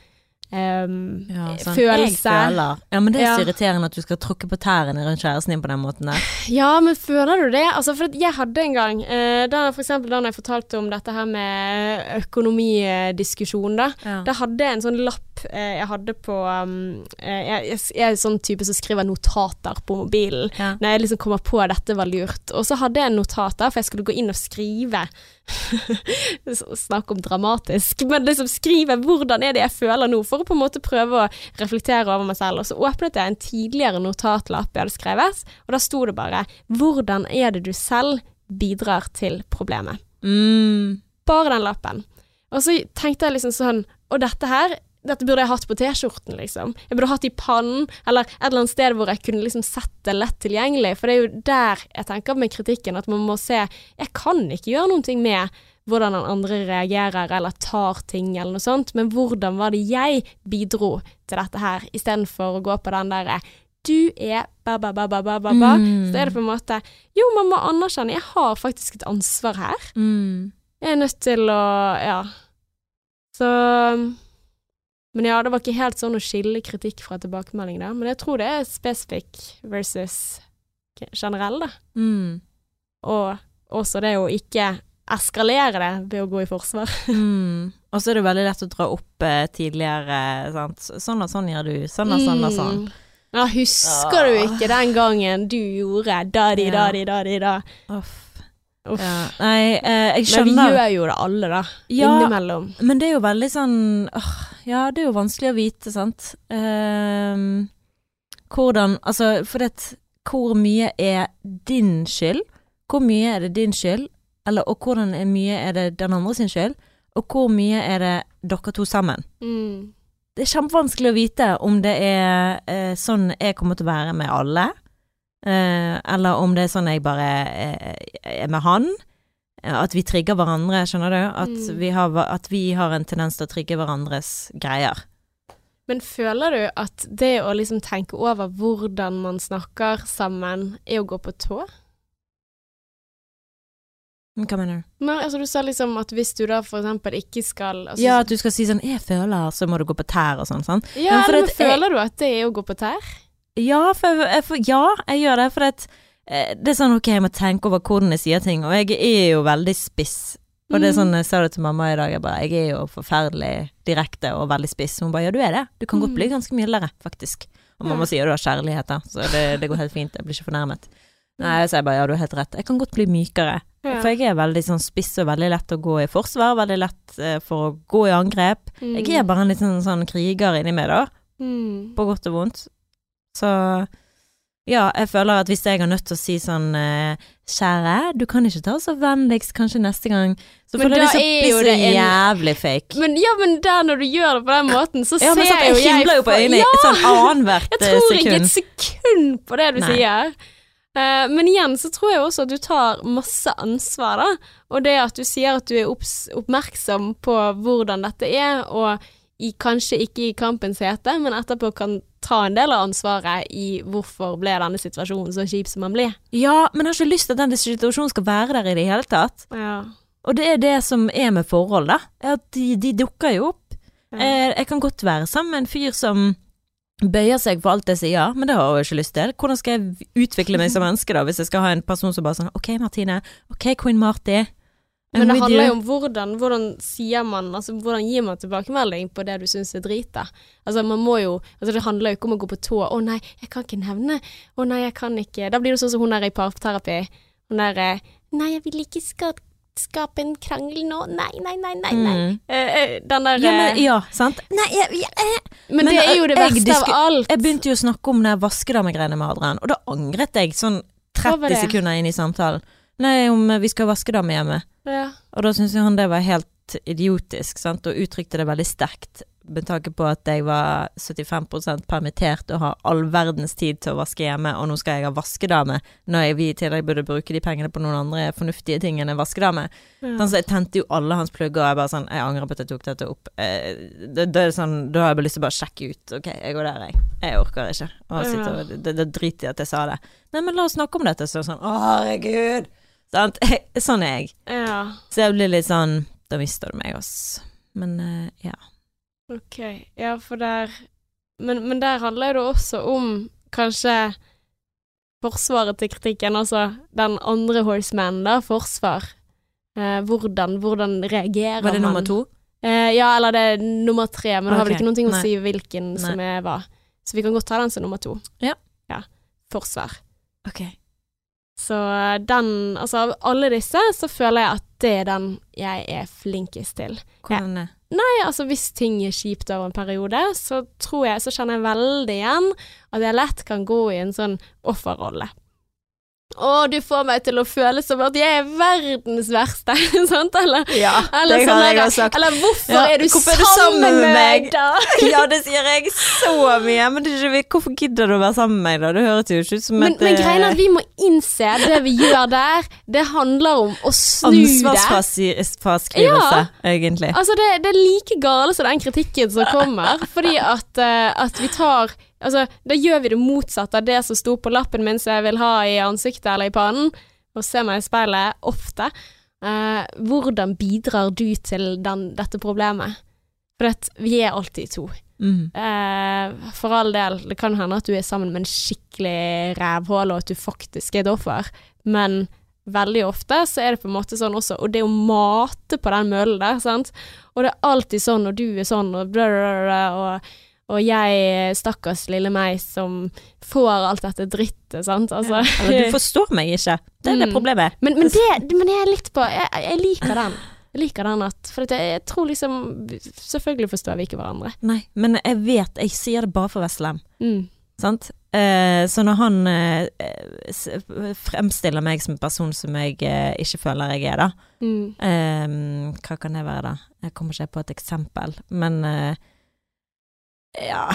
ehm, Ja, sånn, følelse. Ja, men det er så irriterende at du skal tråkke på tærne rundt kjæresten din på den måten der. (sighs) Ja, men føler du det? Altså, for jeg hadde en gang, uh, da, for eksempel da jeg fortalte om dette her med økonomidiskusjon, da. Ja. Da hadde jeg en sånn lapp uh, jeg hadde på um, eh, jeg, jeg, er sånn type som skriver notater på mobilen. Ja. Når jeg liksom kommer på at dette var lurt. Og så hadde jeg en notat der, for jeg skulle gå inn og skrive (laughs) Snakk om dramatisk. Men liksom skrive hvordan er det jeg føler nå, for å på en måte prøve å reflektere over meg selv. Og så åpnet jeg en tidligere notatlapp jeg hadde skrevet, og da sto det bare 'Hvordan er det du selv bidrar til problemet'? Mm. Bare den lappen. Og så tenkte jeg liksom sånn Og dette her dette burde jeg hatt på T-skjorten, liksom. Jeg burde hatt i pannen, eller et eller annet sted hvor jeg kunne liksom sett det lett tilgjengelig. For det er jo der jeg tenker med kritikken, at man må se Jeg kan ikke gjøre ting med hvordan den andre reagerer eller tar ting eller noe sånt, men hvordan var det jeg bidro til dette her, istedenfor å gå på den derre du er ba, ba, ba, ba, ba, ba, ba. Mm. Så er det på en måte Jo, man må anerkjenne, jeg har faktisk et ansvar her. Mm. Jeg er nødt til å Ja. Så Men ja, det var ikke helt sånn å skille kritikk fra tilbakemelding, da. Men jeg tror det er spesifikk versus generell, da. Mm. Og også det å ikke eskalere det ved å gå i forsvar. (laughs) Mm. Og så er det veldig lett å dra opp eh, tidligere, sant. Sånn og sånn gjør du, sånn og sånn og sånn. Mm. Ja, husker du ikke den gangen du gjorde da-di, Ja. da? Uff. Ja. Nei, eh, jeg Men vi gjør jo det alle, da. Ja. Innimellom. Men det er jo veldig sånn åh, Ja, det er jo vanskelig å vite, sant. Eh, hvordan Altså, for det Hvor mye er din skyld? Hvor mye er det din skyld? Eller, og hvordan er mye er det den andre sin skyld? Og hvor mye er det dere to sammen? Mm. Det er kjempevanskelig å vite om det er eh, sånn jeg kommer til å være med alle, eh, eller om det er sånn jeg bare eh, er med han. Eh, At vi trigger hverandre, skjønner du? At, Mm. vi har, at vi har en tendens til å trigge hverandres greier. Men føler du at det å liksom tenke over hvordan man snakker sammen, er å gå på tå? Hva mener du? Nei, altså, du sa liksom at hvis du da for eksempel ikke skal altså, Ja, at du skal si sånn 'jeg føler', så må du gå på tær og sånn, sant? ja men men føler jeg- du at det er å gå på tær? Ja, for, jeg- for, ja, jeg gjør det, for at, eh, det er sånn ok, jeg må tenke over hvordan jeg sier ting, og jeg er jo veldig spiss. Og det er Mm. sånn, jeg sa det til mamma i dag, jeg bare, jeg er jo forferdelig direkte og veldig spiss. Hun bare, ja du er det, du kan godt Mm. bli ganske mildere, faktisk. Og mamma sier du har kjærlighet da, så det, det går helt fint, jeg blir ikke fornærmet. Nei, så jeg bare, ja du har helt rett, jeg kan godt bli mykere. Ja. For jeg er veldig sånn spiss og veldig lett å gå i forsvar, veldig lett eh, for å gå i angrep. Mm. Jeg er bare en liten sånn kriger inni meg da, mm. på godt og vondt. Så ja, jeg føler at hvis jeg er nødt til å si sånn eh, Kjære, du kan ikke ta så vennligst kanskje neste gang. Så Men føler jeg liksom blir så det en- jævlig fake. Men ja, men der når du gjør det på den måten, så Ja, ser jeg jo jeg himler jo på øynene Ja, sånn annethvert jeg eh, tror ikke et sekund. sekund på det du Nei. sier. Uh, men igjen så tror jeg også at du tar masse ansvar, da. Og det at du sier at du er opps oppmerksom på hvordan dette er, og i, kanskje ikke i kampens hete, men etterpå kan ta en del av ansvaret i hvorfor ble denne situasjonen så kjip som den ble. Ja, men jeg har ikke lyst til at den situasjonen skal være der i det hele tatt. Ja. Og det er det som er med forhold, da. At de, de dukker jo opp. Ja. Jeg, jeg kan godt være sammen med en fyr som bøyer seg for alt jeg sier, men det har jeg jo ikke lyst til. Hvordan skal jeg utvikle meg som (laughs) menneske da, hvis jeg skal ha en person som bare sånn Ok, Martine. Ok, Queen Marty. Men det handler jo om hvordan, hvordan sier man Altså hvordan gir man tilbakemelding på det du syns er drit, da. Altså man må jo Altså det handler jo ikke om å gå på tå. 'Å nei, jeg kan ikke nevne 'Å nei, jeg kan ikke' Da blir det sånn som hun der i parterapi. Hun der eh, 'Nei, jeg vil ikke ska skape en krangel nå. Nei, nei, nei, nei'. nei. Mm. Eh, eh, den der Ja, men, eh, ja, sant? Nei, jeg, jeg, jeg, men, men, det er jo det verste av alt. jeg begynte jo å snakke om det vaskedamegreiene med Adrian, og da angret jeg sånn 30 sekunder inn i samtalen. Nei, om vi skal ha vaskedame hjemme. Ja. Og da syntes han det var helt idiotisk, sant, og uttrykte det veldig sterkt. med tanke på at jeg var 75 permittert og har all verdens tid til å vaske hjemme, og nå skal jeg ha vaskedame, når vi i tillegg burde bruke de pengene på noen andre fornuftige ting enn en vaskedame. Ja. Sånn, så jeg tente jo alle hans plugger, og jeg bare sånn Jeg angrer på at jeg tok dette opp. Eh, det, det sånn, da har jeg bare lyst til å bare sjekke ut. Ok, jeg går der, jeg. Jeg orker ikke. Og sitte ja. det, det driter i at jeg sa det. Nei, men la oss snakke om dette. Så sånn Å, herregud. Sant? (laughs) Sånn er jeg. ja. Så jeg blir litt sånn Da mister du meg, ass. Men eh, ja. Ok, ja, for der men, men der handler det også om kanskje forsvaret til kritikken, altså den andre horseman, da, forsvar. Eh, hvordan, hvordan reagerer man? Var det nummer to? Eh, ja, eller det er nummer tre, men det har vel ikke noe å nei. si hvilken som er hva. Så vi kan godt ta den som nummer to. Ja. ja. Forsvar. Ok. Så eh, den, altså av alle disse, så føler jeg at det er den jeg er flinkest til. Hvordan det? Nei, altså hvis ting er kjipt over en periode, så tror jeg, så kjenner jeg veldig igjen at jeg lett kan gå i en sånn offerrolle. Å, du får meg til å føle som at jeg er verdens verste, (laughs) sant, eller? Ja, Eller, det sånn har jeg også sagt. eller hvorfor Ja, er du hvorfor er du sammen, sammen med meg da? (laughs) Ja, det sier jeg så mye, men det er hvorfor gidder du å være sammen med meg da? Det høres jo ikke ut som Men, et men greien er eh, at vi må innse det vi gjør der, det handler om å snu det. ansvarsfraskrivelse, egentlig. Altså, det, det er like gale som den kritikken som kommer, fordi at, eh, at vi tar Altså, da gjør vi det motsatte av det som sto på lappen min som jeg vil ha i ansiktet eller i pannen, og ser meg i speilet ofte. Eh, hvordan bidrar du til den, dette problemet? For at vi er alltid to. Mm. Eh, for all del, det kan hende at du er sammen med en skikkelig rævhål, og at du faktisk er et offer, men veldig ofte så er det på en måte sånn også, og det å mate på den møllen der, sant, og det er alltid sånn, og du er sånn, og bla, bla, bla, og, og jeg, stakkars lille meg, som får alt dette drittet, sant, altså. Eller du forstår meg ikke. Det er det Mm. problemet. Men, men, det, men jeg er litt på Jeg, jeg liker den. Jeg liker den at For jeg, tror liksom Selvfølgelig forstår vi ikke hverandre. Nei, men jeg vet, jeg sier det bare for Veslem. Mm. Sant? Eh, så når han eh, fremstiller meg som en person som jeg eh, ikke føler jeg er, da Mm. eh, Hva kan det være, da? Jeg kommer ikke på et eksempel, men eh, Ja.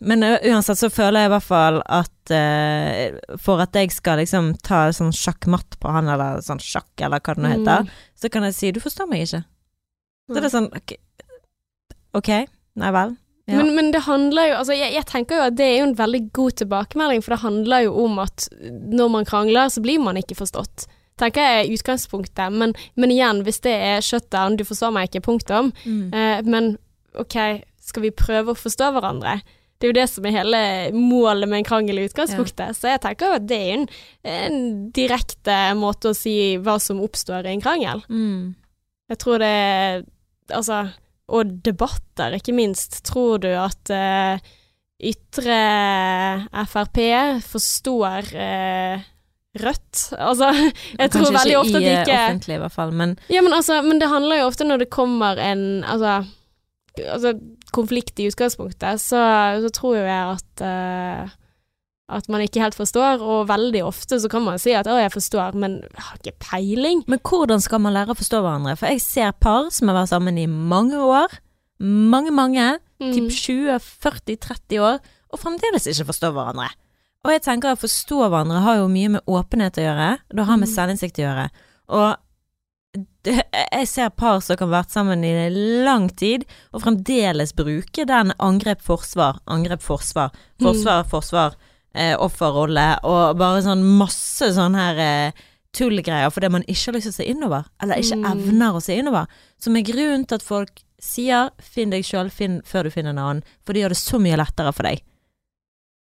Men uansett så føler jeg i hvert fall at uh, for at jeg skal liksom ta sånn sjakkmatt på han, eller sånn sjakk, eller hva det nå heter, Mm. så kan jeg si 'du forstår meg ikke'. Så mm. det er sånn ok, okay nei vel. Ja. Men, men det handler jo Altså, jeg, jeg tenker jo at det er jo en veldig god tilbakemelding, for det handler jo om at når man krangler, så blir man ikke forstått. Tenker jeg er utgangspunktet, men, men igjen, hvis det er shutdown, du forstår meg ikke, punktum. Mm. Eh, men ok, skal vi prøve å forstå hverandre? Det er jo det som er hele målet med en krangel i utgangspunktet. Så jeg tenker at det er en, en direkte måte å si hva som oppstår i en krangel. Mm. Jeg tror det Altså, og debatter, ikke minst. Tror du at uh, ytre Frp forstår uh, Rødt? Altså, (laughs) jeg tror veldig ofte at i ikke Kanskje ikke offentlig, i hvert fall, men Ja, men altså, men det handler jo ofte når det kommer en Altså, altså konflikt i utgangspunktet, så, så tror jo jeg at uh, at man ikke helt forstår, og veldig ofte så kan man si at 'å, jeg forstår', men jeg har ikke peiling. Men hvordan skal man lære å forstå hverandre? For jeg ser par som har vært sammen i mange år, mange, mange, Mm. typ 20-40-30 år, og fremdeles ikke forstår hverandre. Og jeg tenker at forstå hverandre har jo mye med åpenhet å gjøre, det har med Mm. selvinnsikt å gjøre. Og jeg ser par som kan ha vært sammen i lang tid, og fremdeles bruke den angrep-forsvar, angrep-forsvar, forsvar, forsvar, eh, offerrolle, og bare sånn masse sånn her eh, tullgreier fordi man ikke har lyst til å se innover, eller ikke Mm. evner å se innover. Som er grunnen til at folk sier 'finn deg sjøl før du finner en annen', for de gjør det så mye lettere for deg.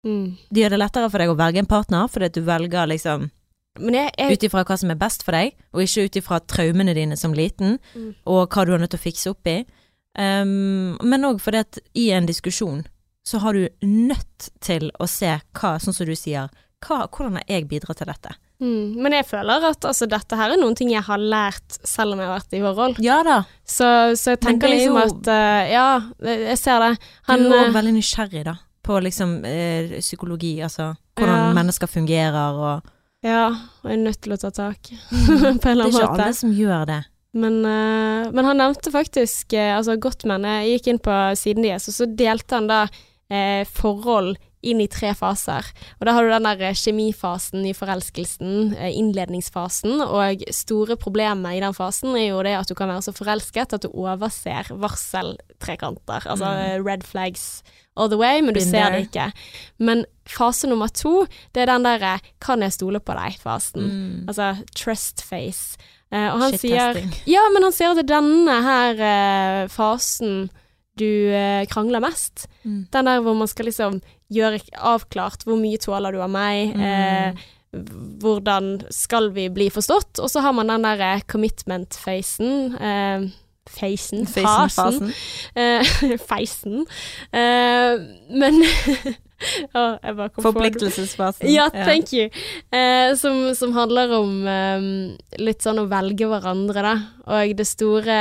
Mm. De gjør det lettere for deg å velge en partner, fordi at du velger liksom ut ifra hva som er best for deg, og ikke ut ifra traumene dine som liten, Mm. og hva du er nødt til å fikse opp i. Um, men òg fordi at i en diskusjon så har du nødt til å se hva, sånn som du sier, hva, hvordan har jeg bidratt til dette? mm. Men jeg føler at altså, dette her er noen ting jeg har lært selv om jeg har vært i forhold. Ja da, Så, så jeg tenker er liksom jo- at uh, Ja, jeg ser det. Han du er eh, òg veldig nysgjerrig da, på liksom eh, psykologi, altså hvordan Ja. mennesker fungerer og Ja, og er nødt til å ta tak. Det (laughs) på en eller er ikke måte. alle som gjør det. Men, uh, men han nevnte faktisk uh, Altså, Gottman Jeg gikk inn på siden deres, og så delte han da uh, forhold inn i tre faser. Og da har du den der eh, kjemifasen i forelskelsen, eh, innledningsfasen, og store problemet i den fasen er jo det at du kan være så forelsket at du overser varseltrekanter, altså Mm. eh, red flags all the way, men du Been ser there. det ikke. Men fase nummer to, det er den derre kan jeg stole på deg-fasen. Mm. Altså trust face. Og han sier. Ja, men han sier at denne her fasen du eh, krangler mest. Mm. Den der hvor man skal liksom gjøre avklart hvor mye tåler du av meg, Mm. eh, hvordan skal vi bli forstått, og så har man den der eh, commitment-facen. Eh, Feisen, fasen. Fasen. Eh, (laughs) feisen. Eh, men (laughs) oh. Forpliktelsesfasen. Ja, thank you. Eh, som, som handler om litt sånn å velge hverandre, da. Og det store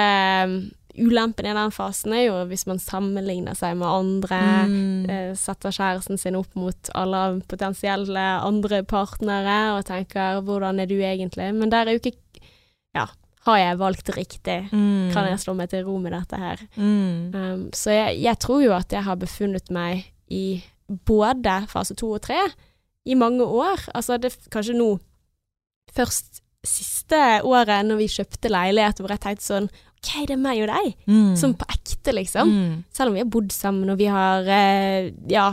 ulempen i den fasen er jo hvis man sammenligner seg med andre. Mm. eh, setter kjæresten sin opp mot alle potensielle andre partnere og tenker 'hvordan er du egentlig?' Men der er jo ikke Ja, har jeg valgt riktig? Mm. Kan jeg slå meg til ro med dette her? Mm. Um, så jeg, jeg tror jo at jeg har befunnet meg i både fase to og tre i mange år. Altså det kanskje nå først siste året når vi kjøpte leilighet hvor jeg tenkte sånn OK, det er meg og deg. Mm. Sånn på ekte, liksom. Mm. Selv om vi har bodd sammen og vi har eh, ja,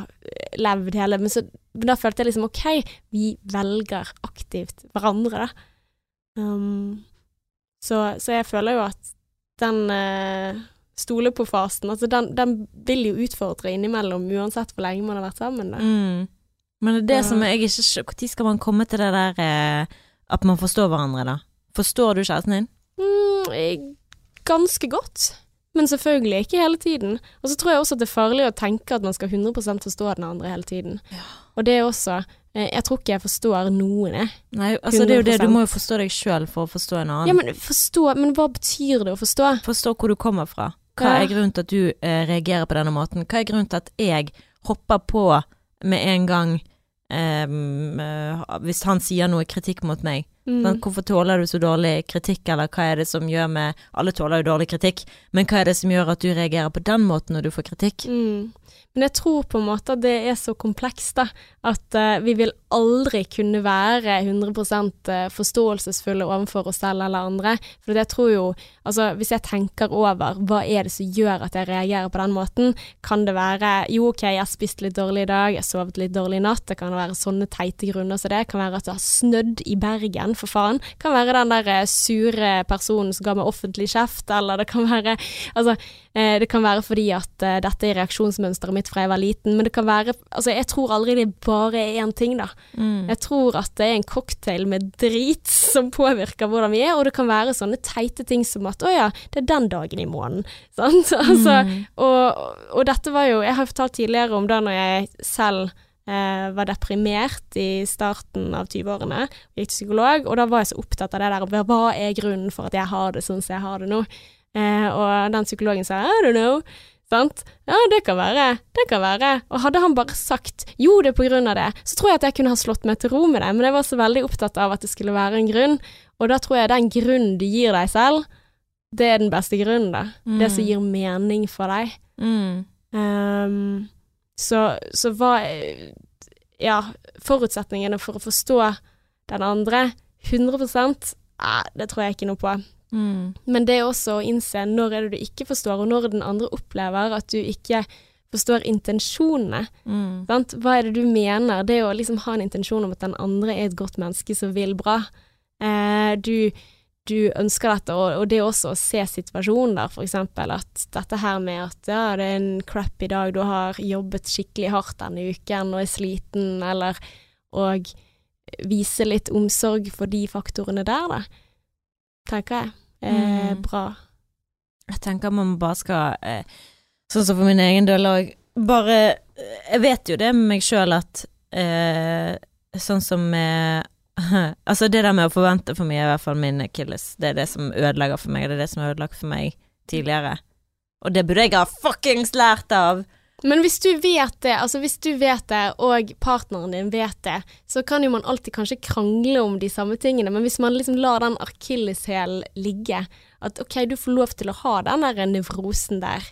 levd hele Men så men da følte jeg liksom OK, vi velger aktivt hverandre, da. Um, så, så jeg føler jo at den eh, stole på-fasen, altså den, den vil jo utfordre innimellom uansett hvor lenge man har vært sammen. Da. Mm. Men det er det Ja. som jeg ikke Når skal man komme til det der eh, at man forstår hverandre, da? Forstår du kjæresten din? Mm, eh, ganske godt. Men selvfølgelig ikke hele tiden. Og så tror jeg også at det er farlig å tenke at man skal 100% forstå den andre hele tiden. Ja. Og det er også eh, Jeg tror ikke jeg forstår noen, jeg. Nei, altså det er jo det, du må jo forstå deg sjøl for å forstå en annen. Ja, men forstå Men hva betyr det å forstå? Forstå hvor du kommer fra. Hva Ja. er grunnen til at du eh, reagerer på denne måten? Hva er grunnen til at jeg hopper på med en gang ehm, eh, hvis han sier noe kritikk mot meg? Mm. Men Hvorfor tåler du så dårlig kritikk, eller hva er det som gjør med Alle tåler jo dårlig kritikk, men hva er det som gjør at du reagerer på den måten når du får kritikk? Mm. Men jeg tror på en måte at det er så komplekst, da. At uh, vi vil aldri kunne være 100 forståelsesfulle overfor oss selv eller andre. For jeg tror jo Altså, hvis jeg tenker over hva er det som gjør at jeg reagerer på den måten, kan det være Jo, OK, jeg har spist litt dårlig i dag, jeg sovet litt dårlig i natt. Det kan være sånne teite grunner som det. Kan være at det har snødd i Bergen, for faen. Kan være den der eh, sure personen som ga meg offentlig kjeft, eller det kan være Altså, eh, det kan være fordi at eh, dette er reaksjonsmønsteret mitt fra jeg var liten, men det kan være Altså, jeg tror aldri det bare er én ting, da. Mm. Jeg tror at det er en cocktail med drit som påvirker hvordan vi er, og det kan være sånne teite ting som at å ja, det er den dagen i måneden. (laughs) Sant? Altså, Mm. og, og dette var jo Jeg har fortalt tidligere om da når jeg selv eh, var deprimert i starten av 20-årene, gikk til psykolog, og da var jeg så opptatt av det der hva er grunnen for at jeg har det sånn som jeg har det nå? Eh, og den psykologen sa I don't know. Sant? Ja, det kan være. Det kan være. Og hadde han bare sagt jo, det er på grunn av det, så tror jeg at jeg kunne ha slått meg til ro med det, men jeg var så veldig opptatt av at det skulle være en grunn, og da tror jeg den grunnen du gir deg selv, det er den beste grunnen, da. Det som Mm. gir mening for deg. Mm. Um, så, så hva Ja, forutsetningene for å forstå den andre 100% eh, det tror jeg ikke noe på. Mm. Men det er også å innse når er det du ikke forstår, og når den andre opplever at du ikke forstår intensjonene. Mm. Hva er det du mener? Det å liksom ha en intensjon om at den andre er et godt menneske som vil bra. Eh, du, du ønsker dette, og, og det også å se situasjonen der, eksempel at dette her med at ja, det er en crappy dag, du har jobbet skikkelig hardt denne uken og er sliten, eller og vise litt omsorg for de faktorene der, da, tenker jeg er Mm. bra. Jeg tenker man bare skal eh, Sånn som for min egen del òg Bare eh, Jeg vet jo det med meg sjøl at eh, Sånn som med (laughs) Altså, det der med å forvente for mye er i hvert fall min akilles. Det er det som ødelegger for meg, og det er det som har ødelagt for meg tidligere. Og det burde jeg ha fuckings lært av! Men hvis du vet det, altså hvis du vet det, og partneren din vet det, så kan jo man alltid kanskje krangle om de samme tingene, men hvis man liksom lar den akilleshælen ligge, at ok, du får lov til å ha den der nevrosen der.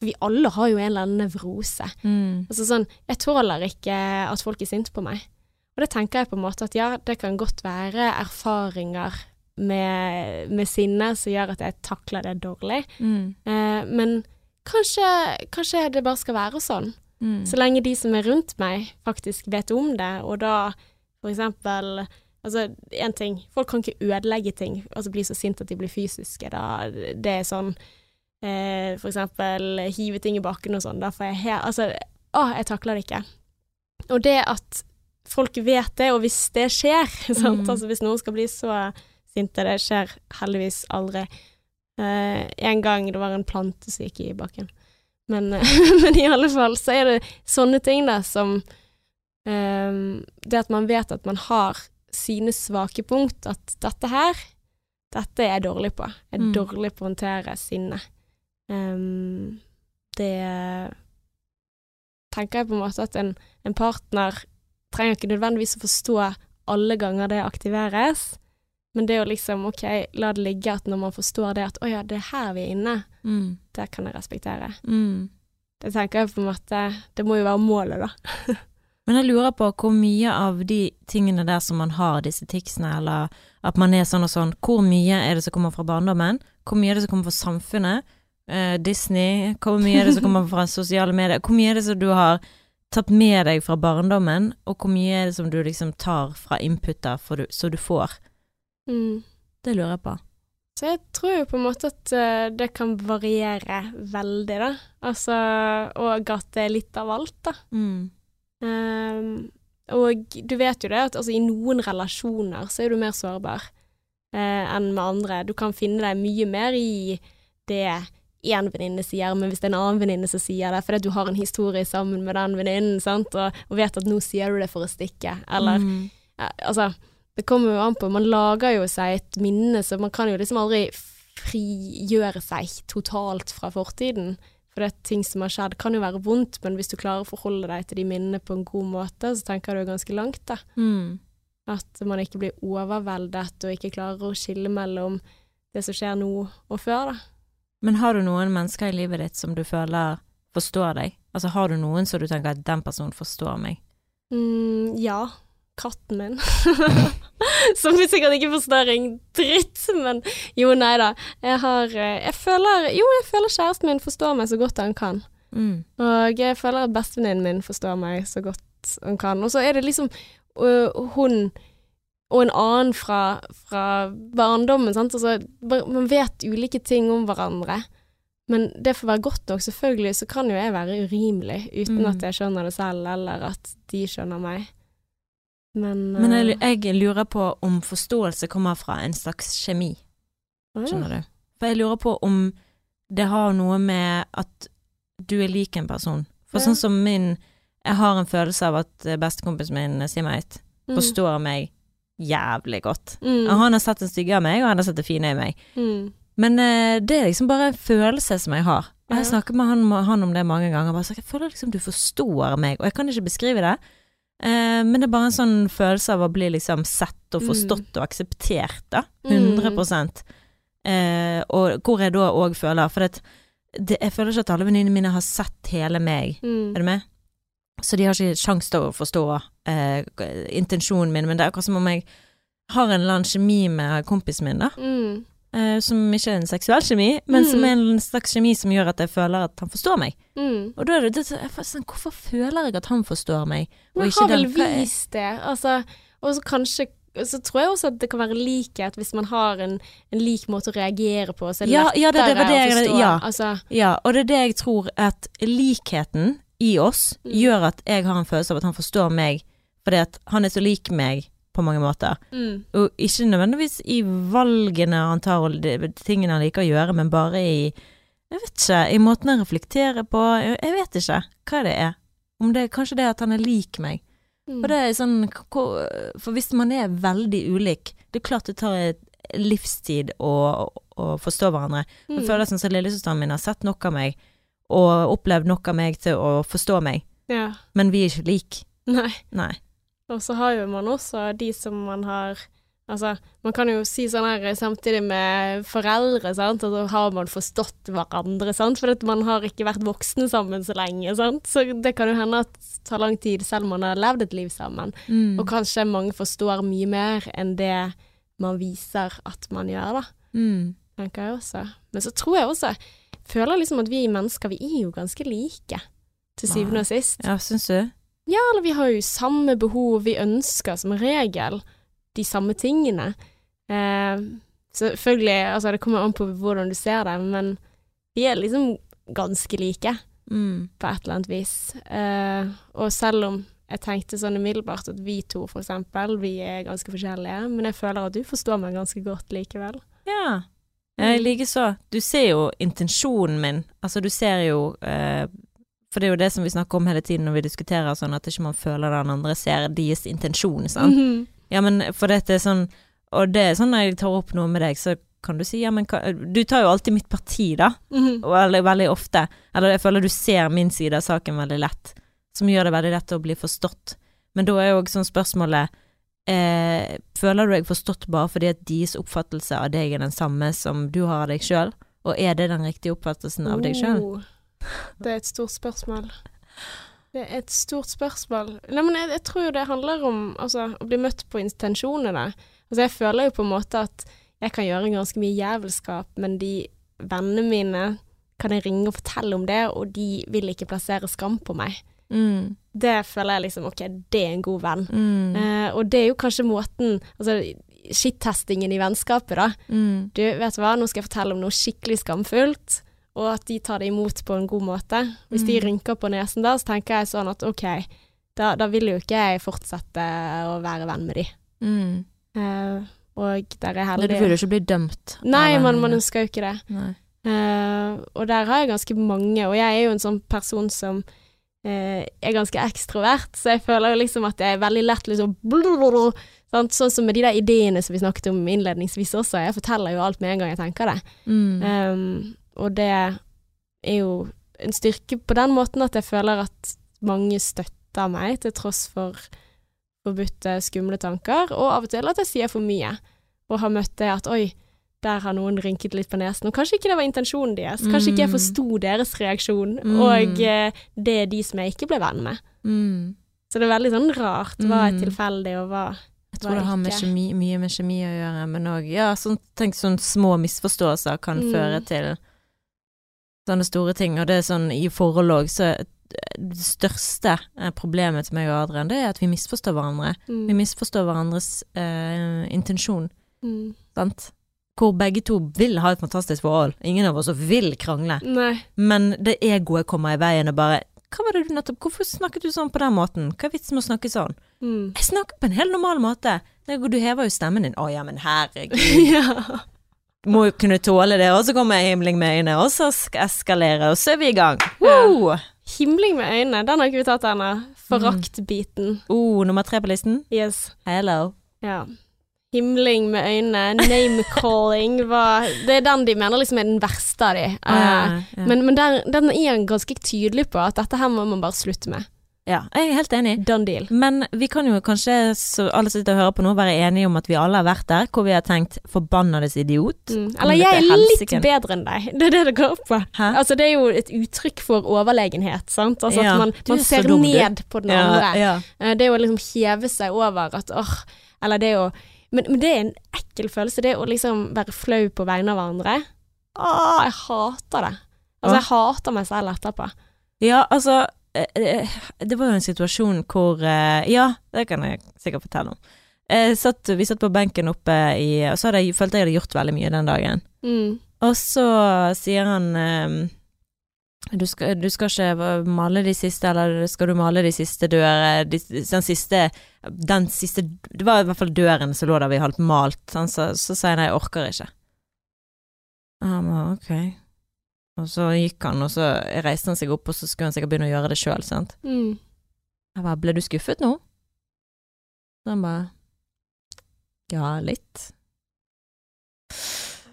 Vi alle har jo en eller annen nevrose. Mm. Altså sånn, jeg tåler ikke at folk er sinte på meg. Og det tenker jeg på en måte at ja, det kan godt være erfaringer med, med sinne som gjør at jeg takler det dårlig, Mm. eh, men kanskje, kanskje det bare skal være sånn. Mm. Så lenge de som er rundt meg faktisk vet om det, og da for eksempel Altså, én ting, folk kan ikke ødelegge ting, altså bli så sint at de blir fysiske, da. Det er sånn eh, For eksempel hive ting i bakken og sånn, da får jeg helt Altså, å, jeg takler det ikke. Og det at folk vet det, og hvis det skjer, (laughs) sant, Mm. altså hvis noen skal bli så sinte, det skjer heldigvis aldri. Eh, en gang det var en plante som gikk i bakken. Men, (laughs) men i alle fall så er det sånne ting da som ehm, Det at man vet at man har sine svake punkt, at dette her, dette er jeg dårlig på. Jeg er Mm. dårlig på å håndtere sinne. Um, det tenker jeg på en måte at en, en partner trenger ikke nødvendigvis å forstå alle ganger det aktiveres, men det å liksom, ok, la det ligge at når man forstår det at å ja, det er her vi er inne, Mm. det kan jeg respektere. Mm. Det tenker jeg på en måte Det må jo være målet, da. (laughs) Men jeg lurer på hvor mye av de tingene der som man har, disse ticsene, eller at man er sånn og sånn, hvor mye er det som kommer fra barndommen? Hvor mye er det som kommer fra samfunnet? Eh, Disney? Hvor mye er det som kommer fra sosiale medier? Hvor mye er det som du har tatt med deg fra barndommen, og hvor mye er det som du liksom tar fra inputer du, så du får? Mm. Det lurer jeg på. Så jeg tror jo på en måte at eh, det kan variere veldig, da. Altså, og at det er litt av alt, da. Mm. Um, og du vet jo det, at altså, i noen relasjoner så er du mer sårbar uh, enn med andre. Du kan finne deg mye mer i det én venninne sier, men hvis det er en annen venninne som sier det, fordi du har en historie sammen med den venninnen, og, og vet at nå sier du det for å stikke, eller Mm. ja, Altså, det kommer jo an på. Man lager jo seg et minne, så man kan jo liksom aldri frigjøre seg totalt fra fortiden. For det er ting som har skjedd, kan jo være vondt, men hvis du klarer å forholde deg til de minnene på en god måte, så tenker du ganske langt, da. Mm. At man ikke blir overveldet og ikke klarer å skille mellom det som skjer nå og før, da. Men har du noen mennesker i livet ditt som du føler forstår deg? Altså har du noen som du tenker at den personen forstår meg? Mm, ja. Katten min. (laughs) Som vi sikkert ikke forstår en dritt, men jo, nei da. Jeg har eh, Jeg føler Jo, jeg føler kjæresten min forstår meg så godt han kan. Mm. Og jeg føler at bestevenninnen min forstår meg så godt han kan. Og så er det liksom øh, hun og en annen fra, fra barndommen, sant. Altså, man vet ulike ting om hverandre. Men det får være godt nok. Selvfølgelig så kan jo jeg være urimelig uten Mm. at jeg skjønner det selv, eller at de skjønner meg. Men, Men øh, jeg, jeg lurer på om forståelse kommer fra en slags kjemi, ja. skjønner du? For jeg lurer på om det har noe med at du er lik en person. For Ja. sånn som min Jeg har en følelse av at bestekompisen min, Simeit, Mm. forstår meg jævlig godt. Mm. Han har sett det stygge av meg, og han har sett det fine i meg. Mm. Men uh, det er liksom bare en følelse som jeg har. Og jeg Ja. snakker med han, han om det mange ganger. Bare jeg føler liksom du forstår meg, og jeg kan ikke beskrive det. Eh, men det er bare en sånn følelse av å bli liksom sett og Mm. forstått og akseptert, da. Mm. 100 eh, Og hvor jeg da òg føler For det, det, jeg føler ikke at alle venninnene mine har sett hele meg. Mm. Er du med? Så de har ikke sjanse til å forstå eh, intensjonen min, men det er akkurat som om jeg har en eller annen kjemi med kompisen min, da. Mm. Eh, som ikke er en seksuell kjemi, men som Mm. er en slags kjemi som gjør at jeg føler at han forstår meg. Mm. Og da er det, det er sånn, Hvorfor føler jeg at han forstår meg, og men har vel vist det. Altså, og så kanskje så tror jeg også at det kan være likhet hvis man har en, en lik måte å reagere på. Så er det Ja, ja, det- det det å forstå. ja. Altså, Ja, og det er det jeg tror at likheten i oss Mm. gjør at jeg har en følelse av at han forstår meg, fordi at han er så lik meg på mange måter. mm, Og ikke nødvendigvis i valgene han tar og tingene han liker å gjøre, men bare i Jeg vet ikke, i måten han reflekterer på Jeg jeg vet ikke hva det er. Om det er kanskje det at han er lik meg. mm. For det er sånn For hvis man er veldig ulik Det er klart det tar et livstid å, å forstå hverandre. Jeg Mm. føler sånn som lillesøsteren min har sett nok av meg, og opplevd nok av meg til å forstå meg. Ja. Men vi er ikke like. Nei. Nei. Og så har jo man også de som man har Altså, man kan jo si sånn her samtidig med foreldre, sant, og så har man forstått hverandre, sant, for man har ikke vært voksne sammen så lenge, sant, så det kan jo hende at det tar lang tid selv om man har levd et liv sammen, Mm. og kanskje mange forstår mye mer enn det man viser at man gjør, da, Mm. tenker jeg også. Men så tror jeg også, føler liksom at vi mennesker, vi er jo ganske like, til syvende og sist. Ja, syns du? Ja, eller vi har jo samme behov, vi ønsker som regel de samme tingene. Eh, selvfølgelig, altså det kommer an på hvordan du ser det, men vi er liksom ganske like Mm. på et eller annet vis. Eh, og selv om jeg tenkte sånn umiddelbart at vi to, for eksempel, vi er ganske forskjellige, men jeg føler at du forstår meg ganske godt likevel. Ja. Jeg Mm. likeså. Du ser jo intensjonen min. Altså, du ser jo eh, For det er jo det som vi snakker om hele tiden når vi diskuterer sånn, at ikke man føler den andre ser deres intensjon, sant. -hmm. Ja, men for dette er sånn Og det er sånn når jeg tar opp noe med deg, så kan du si ja, men hva Du tar jo alltid mitt parti, da. Mm -hmm. veldig, veldig ofte. Eller jeg føler du ser min side av saken veldig lett. Som gjør det veldig lett å bli forstått. Men da er jo også sånn spørsmålet eh, Føler du deg forstått bare fordi at deres oppfattelse av deg er den samme som du har av deg sjøl? Og er det den riktige oppfattelsen av deg sjøl? Oh, det er et stort spørsmål. Det er et stort spørsmål. Nei, men jeg, jeg tror jo det handler om altså, å bli møtt på intensjonene. Altså, jeg føler jo på en måte at jeg kan gjøre ganske mye jævelskap, men de vennene mine kan jeg ringe og fortelle om det, og de vil ikke plassere skam på meg. Mm. Det føler jeg liksom, ok, det er en god venn. Mm. Eh, og det er jo kanskje måten, altså skittestingen i vennskapet da, Mm. du, vet du hva, nå skal jeg fortelle om noe skikkelig skamfullt, og at de tar det imot på en god måte. Hvis de Mm. rynker på nesen da, så tenker jeg sånn at ok, da, da vil jo ikke jeg fortsette å være venn med de. Mm. Uh, og der er heldig Du vil jo ikke bli dømt. Nei, men man, man ønsker jo ikke det. Eh, og der har jeg ganske mange, og jeg er jo en sånn person som uh, er ganske ekstrovert, så jeg føler jo liksom at jeg er veldig lett liksom sant? Sånn som med de der ideene som vi snakket om innledningsvis også, jeg forteller jo alt med en gang jeg tenker det. Mm. Um, og det er jo en styrke på den måten at jeg føler at mange støtter meg, til tross for forbudte, skumle tanker, og av og til at jeg sier for mye, og har møtt det at oi, der har noen rynket litt på nesen, og kanskje ikke det var intensjonen deres, kanskje ikke jeg Mm. forsto deres reaksjon, Mm. og eh, det er de som jeg ikke ble venn med. Mm. Så det er veldig sånn rart, hva er Mm. tilfeldig, og hva Jeg tror det har med kjemi, mye med kjemi å gjøre, men òg ja, sånn, tenk sånn små misforståelser kan Mm. føre til sånne store ting. Og det er sånn i forhold òg, så det største eh, problemet til meg og Adrian, det er at vi misforstår hverandre. Vi mm. misforstår hverandres eh, intensjon, Mm. sant. Hvor begge to vil ha et fantastisk forhold. Ingen av oss vil krangle. Nei. Men det egoet kommer i veien og bare Hva var det du nettopp Hvorfor snakket du sånn på den måten? Hva er vitsen med å snakke sånn? Mm. Jeg snakker på en helt normal måte. Du hever jo stemmen din. Å ja, men herregud. (laughs) ja. Må jo kunne tåle det. Og så kommer himling med øynene, og så skal eskalere, og så er vi i gang. Woo! Himling med øynene, den har ikke vi tatt ennå. Foraktbiten. Oh, nummer tre på listen. Yes. Hello. Ja. Himling med øynene, name-calling (laughs) var Det er den de mener liksom er den verste av de. Eh, Ah, ja. Men, men der, den er ganske tydelig på at dette her må man bare slutte med. Ja, jeg er helt enig. Done deal. Men vi kan jo kanskje, så alle sitter og hører på nå, være enige om at vi alle har vært der, hvor vi har tenkt 'forbannades idiot'. Mm. Eller jeg er litt bedre enn deg. (laughs) Det er det det går opp på. Hæ? Altså Det er jo et uttrykk for overlegenhet. sant? Altså Ja, At man, man ser dum, du. ned på den andre. ja. er Det å liksom heve seg over at åh, eller det å men, men det er en ekkel følelse, det å liksom være flau på vegne av hverandre. Åh, jeg hater det. Altså, jeg hater meg selv etterpå. Ja, altså eh, eh, Det var jo en situasjon hvor eh, Ja, det kan jeg sikkert fortelle om. Satt, vi satt på benken oppe i Og så hadde jeg, følte jeg hadde gjort veldig mye den dagen. Mm. Og så sier han eh, du skal, du skal ikke male de siste, eller skal du male de siste dører de, Den siste Den siste Det var i hvert fall døren som lå der vi hadde malt. Så, så sa han jeg orker ikke. Ba ok. Og så gikk han, og så reiste han seg opp, og så skulle han sikkert begynne å gjøre det sjøl, sant. Mm. Jeg bare, ble du skuffet nå? Så han bare, ja, litt.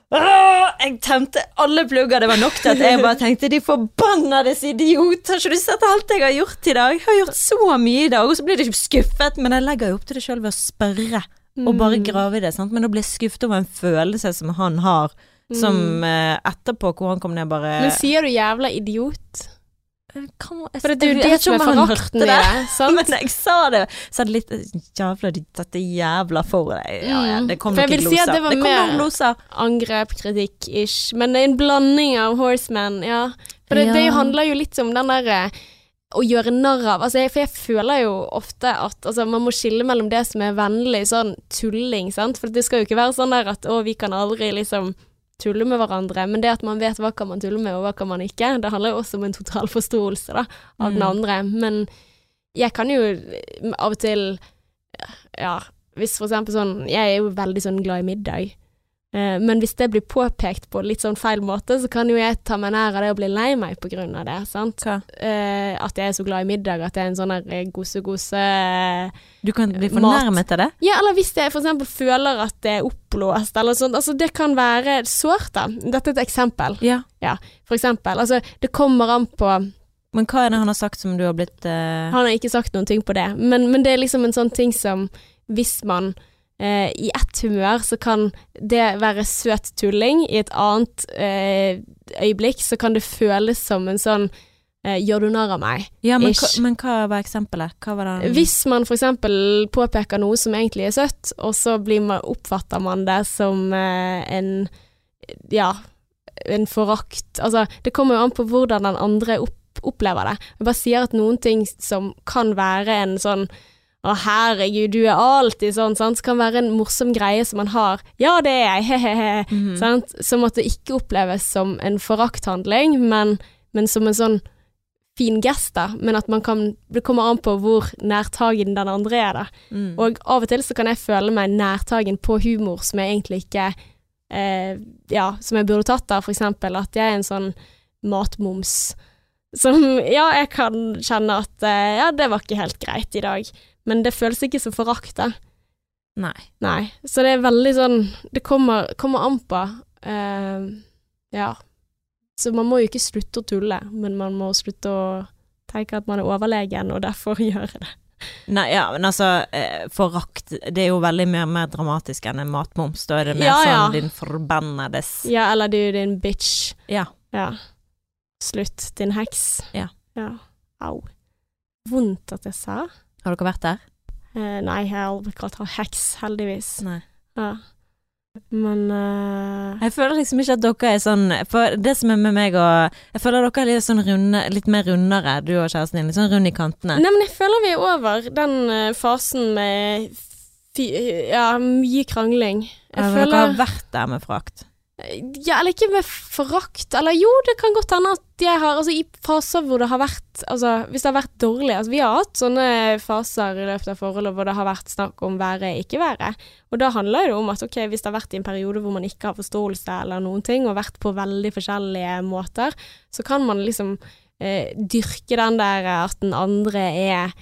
Jeg tente alle plugger, det var nok til at jeg bare tenkte de forbannede idiot, har ikke du sett alt jeg har gjort i dag? Jeg har gjort så mye i dag, og så blir du ikke skuffet, men jeg legger jo opp til det sjøl ved å spørre, og bare Mm. grave i det, sant. Men å bli skuffet over en følelse som han har, som mm. etterpå hvor han kom ned bare. Men sier du jævla idiot? kan, jeg, For det er jo det som er forakten i det, (laughs) sant? Men jeg sa det. Så det litt Jævla de dette jævla for deg. Ja, ja, det kom Mm. For jeg noen vil si det var kom mer- noen gloser. Angrep, kritikk-ish. Men det er en blanding av horseman, ja. For det, det handler jo litt om den derre å gjøre narr av altså jeg, For jeg føler jo ofte at altså, man må skille mellom det som er vennlig sånn tulling, sant. For det skal jo ikke være sånn der at å, vi kan aldri liksom tulle med hverandre, men det at man vet hva kan man tulle med, og hva kan man ikke, det handler jo også om en total forståelse da, av den Mm. andre. Men jeg kan jo eh, av og til Ja, hvis for eksempel sånn Jeg er jo veldig sånn glad i middag. Eh, Men hvis det blir påpekt på litt sånn feil måte, så kan jo jeg ta meg nær av det og bli lei meg på grunn av det, sant. Hva? Eh, at jeg er så glad i middag, at jeg er en sånn der gose-gose Du kan bli fornærmet av det? Ja, eller hvis jeg eksempel føler at det er oppblåst, eller sånt. Altså, det kan være sårt, da. Dette er et eksempel. Ja. For eksempel. Altså, det kommer an på Men hva er det han har sagt som du har blitt uh... Han har ikke sagt noen ting på det, men, men det er liksom en sånn ting som hvis man eh, i ett humør, så kan det være søt tulling. I et annet eh, øyeblikk så kan det føles som en sånn eh, gjør du narr av meg? Ja, men, hva, men hva var eksempelet? Hva var Hvis man eksempel påpeker noe som egentlig er søtt, og så blir man, oppfatter man det som eh, en ja, en forakt. Altså, det kommer jo an på hvordan den andre opp, opplever det. Jeg bare sier at noen ting som kan være en sånn å, herregud, du er alltid sånn, sant? Så kan være en morsom greie som man har. Ja, det er jeg, (laughs) he-he-he. Mhm. Sant? Som det ikke oppleves som en forakthandling, men, men som en sånn fin gest, da. Men at man kan Det kommer an på hvor nærtagen den andre er, da. Mm. Og av og til så kan jeg føle meg nærtagen på humor som jeg egentlig ikke eh, Ja, som jeg burde tatt av, for eksempel at jeg er en sånn matmoms. Som Ja, jeg kan kjenne at eh, ja, det var ikke helt greit i dag. Men det føles ikke som forakt, da. Nei. Nei. Så det er veldig sånn Det kommer, kommer an på. Uh, ja. Så man må jo ikke slutte å tulle, men man må slutte å tenke at man er overlegen, og derfor (laughs) gjøre det. Nei, ja, men altså, eh, forakt Det er jo veldig mye mer dramatisk enn en matmoms. Da er det mer Ja, ja. sånn din forbannedes Ja, eller du, din bitch. Ja. Ja. Slutt, din heks. Ja. ja. Au. Vondt at jeg sa. Har dere vært der? Eh, nei, jeg har aldri kalt han heks, heldigvis. Nei. Ja. Men uh... Jeg føler liksom ikke at dere er sånn For det som er med meg og Jeg føler dere er litt sånn runde, litt mer rundere, du og kjæresten din. Litt sånn rund i kantene. Nei, men jeg føler vi er over den eh, fasen med Ja, mye krangling. Jeg Ja, men Dere har vært der med frakt. Ja, eller ikke med forakt. Eller jo, det kan godt hende at jeg har Altså, i faser hvor det har vært Altså, hvis det har vært dårlig Altså, vi har hatt sånne faser i løpet av forholdet hvor det har vært snakk om være, ikke være. Og da handler det om at ok, hvis det har vært i en periode hvor man ikke har forståelse eller noen ting, og vært på veldig forskjellige måter, så kan man liksom eh, dyrke den der at den andre er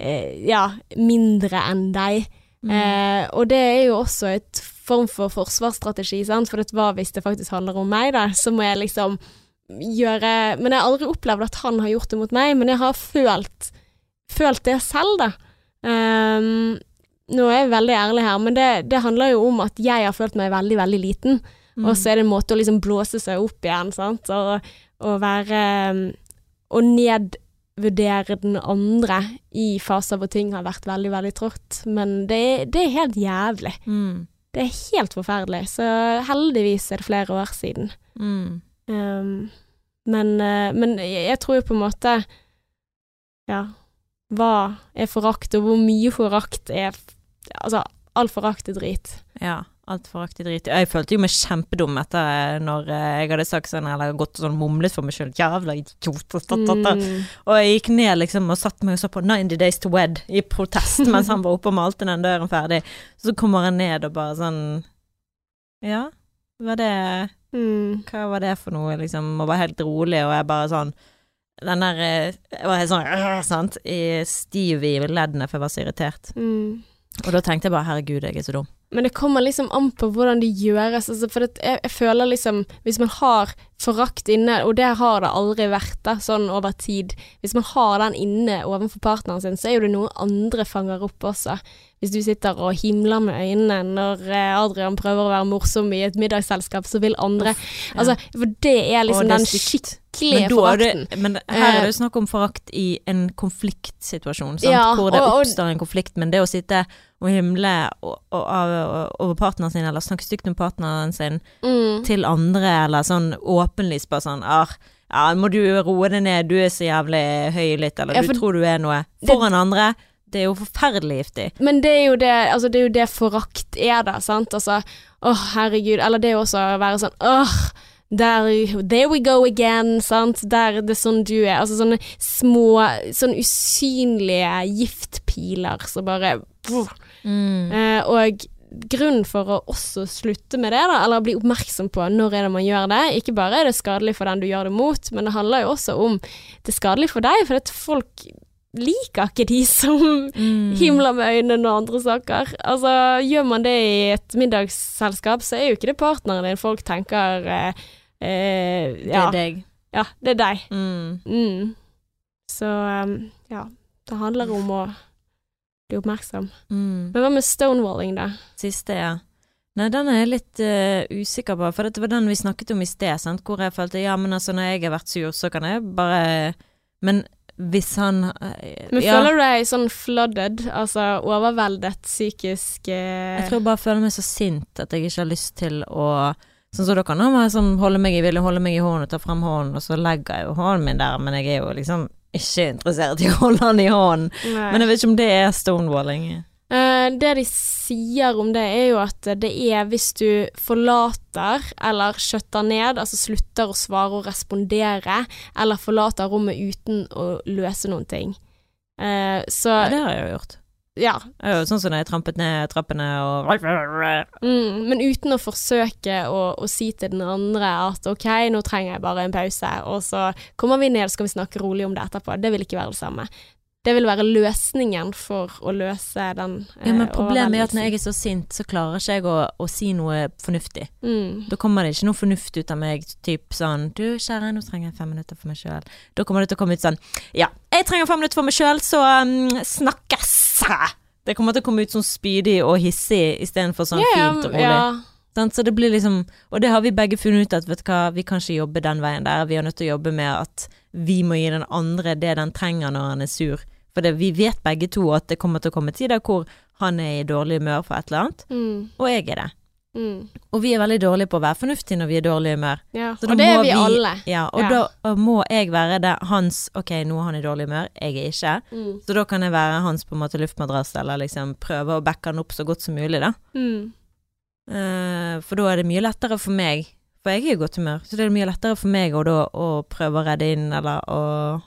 eh, ja, mindre enn deg. Mm. Eh, og det er jo også et form for forsvarsstrategi, sant? for det hva hvis det faktisk handler om meg, da, så må jeg liksom gjøre Men jeg har aldri opplevd at han har gjort det mot meg, men jeg har følt, følt det selv, da. Um, nå er jeg veldig ærlig her, men det, det handler jo om at jeg har følt meg veldig, veldig liten, Mm. og så er det en måte å liksom blåse seg opp igjen, sant, og, og være Å nedvurdere den andre i faser hvor ting har vært veldig, veldig trått. Men det, det er helt jævlig. Mm. Det er helt forferdelig. Så heldigvis er det flere år siden. Mm. Um, men, eh, men jeg jeg tror jo på en måte Ja, hva er forakt, og hvor mye forakt er Altså, all forakt er drit. Ja, alt aktig drit. Jeg følte jo meg kjempedum etter eh, når eh, jeg hadde sagt sånn, eller gått sånn mumlet for meg sjøl. Jævla idiot. Mm. Og jeg gikk ned liksom og satte meg og så på 90 Days to Wed i protest (laughs) mens han var oppe og malte den døren ferdig. Så kommer han ned og bare sånn Ja, var det Mm. Hva var det for noe, liksom? Og var helt rolig, og jeg bare sånn Den der eh, Jeg var helt sånn øh, sant? I stiv i leddene, for jeg var så irritert. Mm. Og da tenkte jeg bare herregud, jeg er så dum. Men det kommer liksom an på hvordan det gjøres. Altså, for det, jeg, jeg føler liksom Hvis man har forakt inne, og det har det aldri vært da, sånn over tid Hvis man har den inne overfor partneren sin, så er jo det noe andre fanger opp også. Hvis du sitter og himler med øynene når eh, Adrian prøver å være morsom i et middagsselskap, så vil andre Ja. Altså, for det er liksom det er den skikkelige Men, er det, forakten. men her er det Eh, jo snakk om forakt i en konfliktsituasjon, sant? Ja, hvor det og- og- oppstår en konflikt. Men det å sitte og himle over partneren sin, eller snakke stygt om partneren sin Mm. til andre, eller sånn åpenlyst bare sånn ah, ja, må du roe deg ned, du er så jævlig høylytt, eller Ja, du tror du er noe. Det- Foran andre. Det er jo forferdelig giftig. Men det er jo det, altså det er jo det forakt er da, sant? Altså, åh, herregud. Eller det er jo også å være sånn, åh, der, there we go again, sant? Der det er sånn du er. Altså sånne små, sånn usynlige giftpiler som bare. Mm. eh, Og grunnen for å også slutte med det, da, eller bli oppmerksom på når er det man gjør det, ikke bare er det skadelig for den du gjør det mot, men det handler jo også om det er skadelig for deg, for at folk liker ikke de som Mm. himler med øynene og andre saker. Altså, gjør man det i et middagsselskap, så er jo ikke det partneren din. Folk tenker eh, eh, Det er deg. ja, det er deg. Mm. Mm. Så um, ja, det handler om å bli oppmerksom. Mm. Men hva med stonewalling, da? Siste, ja. Nei, den er jeg litt uh, usikker på, for det var den vi snakket om i sted, sant? hvor jeg følte ja, men altså når jeg har vært sur, så kan jeg bare Men hvis han uh, Men ja, føler du deg sånn flooded, altså overveldet psykisk uh... Jeg tror jeg bare føler meg så sint at jeg ikke har lyst til å Sånn som dere nå, sånn holde meg i, ville holde meg i hånden ta frem hånden, og så legger jeg jo hånden min der, men jeg er jo liksom ikke interessert i å holde han i hånden. nei. Men jeg vet ikke om det er stonewalling. Uh, det de sier om det, er jo at det er hvis du forlater eller skjøtter ned, altså slutter å svare og respondere, eller forlater rommet uten å løse noen ting. Uh, så Ja, det har jeg jo gjort. Ja. Sånn som da jeg trampet ned trappene og Mm, men uten å forsøke å, å si til den andre at ok, nå trenger jeg bare en pause, og så kommer vi ned, så skal vi snakke rolig om det etterpå. Det vil ikke være det samme. Det vil være løsningen for å løse den eh, Ja, men problemet er at når jeg er så sint, så klarer ikke jeg å, å si noe fornuftig. mm. Da kommer det ikke noe fornuft ut av meg, typ sånn Du, kjære, nå trenger jeg fem minutter for meg sjøl. Da kommer det til å komme ut sånn Ja, jeg trenger fem minutter for meg sjøl, så um, snakkes! Det kommer til å komme ut sånn spydig og hissig istedenfor sånn yeah, fint og rolig. Ja. Sånn, Så det blir liksom Og det har vi begge funnet ut at vet du hva, vi kan ikke jobbe den veien der. Vi er nødt til å jobbe med at vi må gi den andre det den trenger når han er sur. For det, vi vet begge to at det kommer til å komme tider hvor han er i dårlig humør for et eller annet, Mm, og jeg er det. Mm, Og vi er veldig dårlige på å være fornuftige når vi er i dårlig humør. ja. Og det er vi, vi- alle. Ja, og Ja. da må jeg være det hans Ok, nå er han i dårlig humør, jeg er ikke. Mm. Så da kan jeg være hans på en måte luftmadrass, eller liksom prøve å backe han opp så godt som mulig, da. Mm. Uh, for da er det mye lettere for meg, for jeg er i godt humør, så det er mye lettere for meg å da å prøve å redde inn, eller å,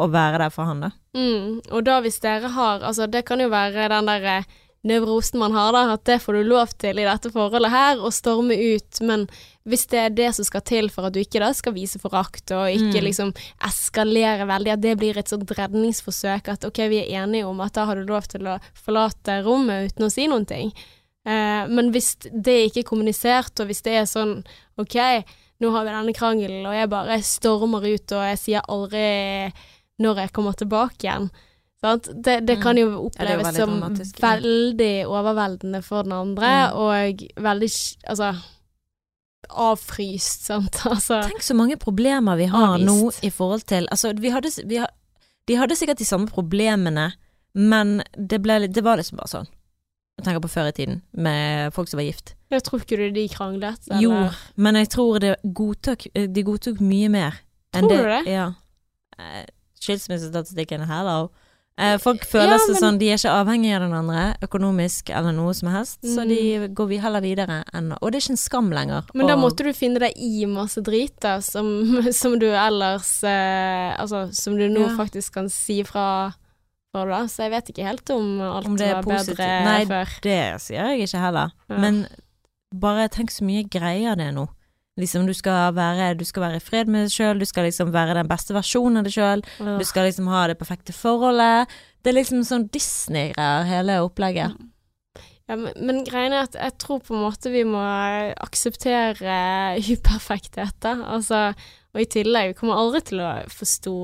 å være der for han, da. Mm. Og da hvis dere har Altså, det kan jo være den derre nevrosen man har, da, at det får du lov til i dette forholdet her, å storme ut, men hvis det er det som skal til for at du ikke da skal vise forakt, og ikke Mm. liksom eskalere veldig, at det blir et sånt redningsforsøk, at ok, vi er enige om at da har du lov til å forlate rommet uten å si noen ting. Eh, men hvis det ikke er kommunisert, og hvis det er sånn ok, nå har vi denne krangelen, og jeg bare stormer ut, og jeg sier aldri når jeg kommer tilbake igjen. Det, det kan jo Mm. Det jo oppleves veldig som dramatisk, veldig overveldende for den andre, Mm. og veldig altså avfryst, sant. (laughs) Altså Tenk så mange problemer vi har Avvist. nå i forhold til Altså, vi hadde, vi de hadde sikkert de samme problemene, men det, ble, det var liksom bare sånn. Jeg tenker på før i tiden, med folk som var gift. Jeg tror ikke du de kranglet, eller Jo, men jeg tror det godtok, de godtok mye mer. Tror du det? Ja. Eh, Skilsmissestatistikken, hello. Eh, folk føler Ja, seg men- sånn, de er ikke avhengige av den andre, økonomisk eller noe som helst, så Mm. de går vi heller videre enn Og det er ikke en skam lenger. Men da å- måtte du finne deg i masse drit, da, som, (laughs) som du ellers eh, Altså, som du nå Ja. faktisk kan si fra for, da. Så jeg vet ikke helt om alt Om var positivt. bedre Nei, før. Det sier jeg ikke heller. Ja. Men bare tenk så mye greier det er nå. Liksom, du skal være, du skal være i fred med deg sjøl, du skal liksom være den beste versjonen av deg sjøl, Ja. du skal liksom ha det perfekte forholdet. Det er liksom sånn Disney-greier, hele opplegget. Ja, men, men greien er at jeg tror på en måte vi må akseptere uperfekthet, da. Altså, og i tillegg, vi kommer aldri til å forstå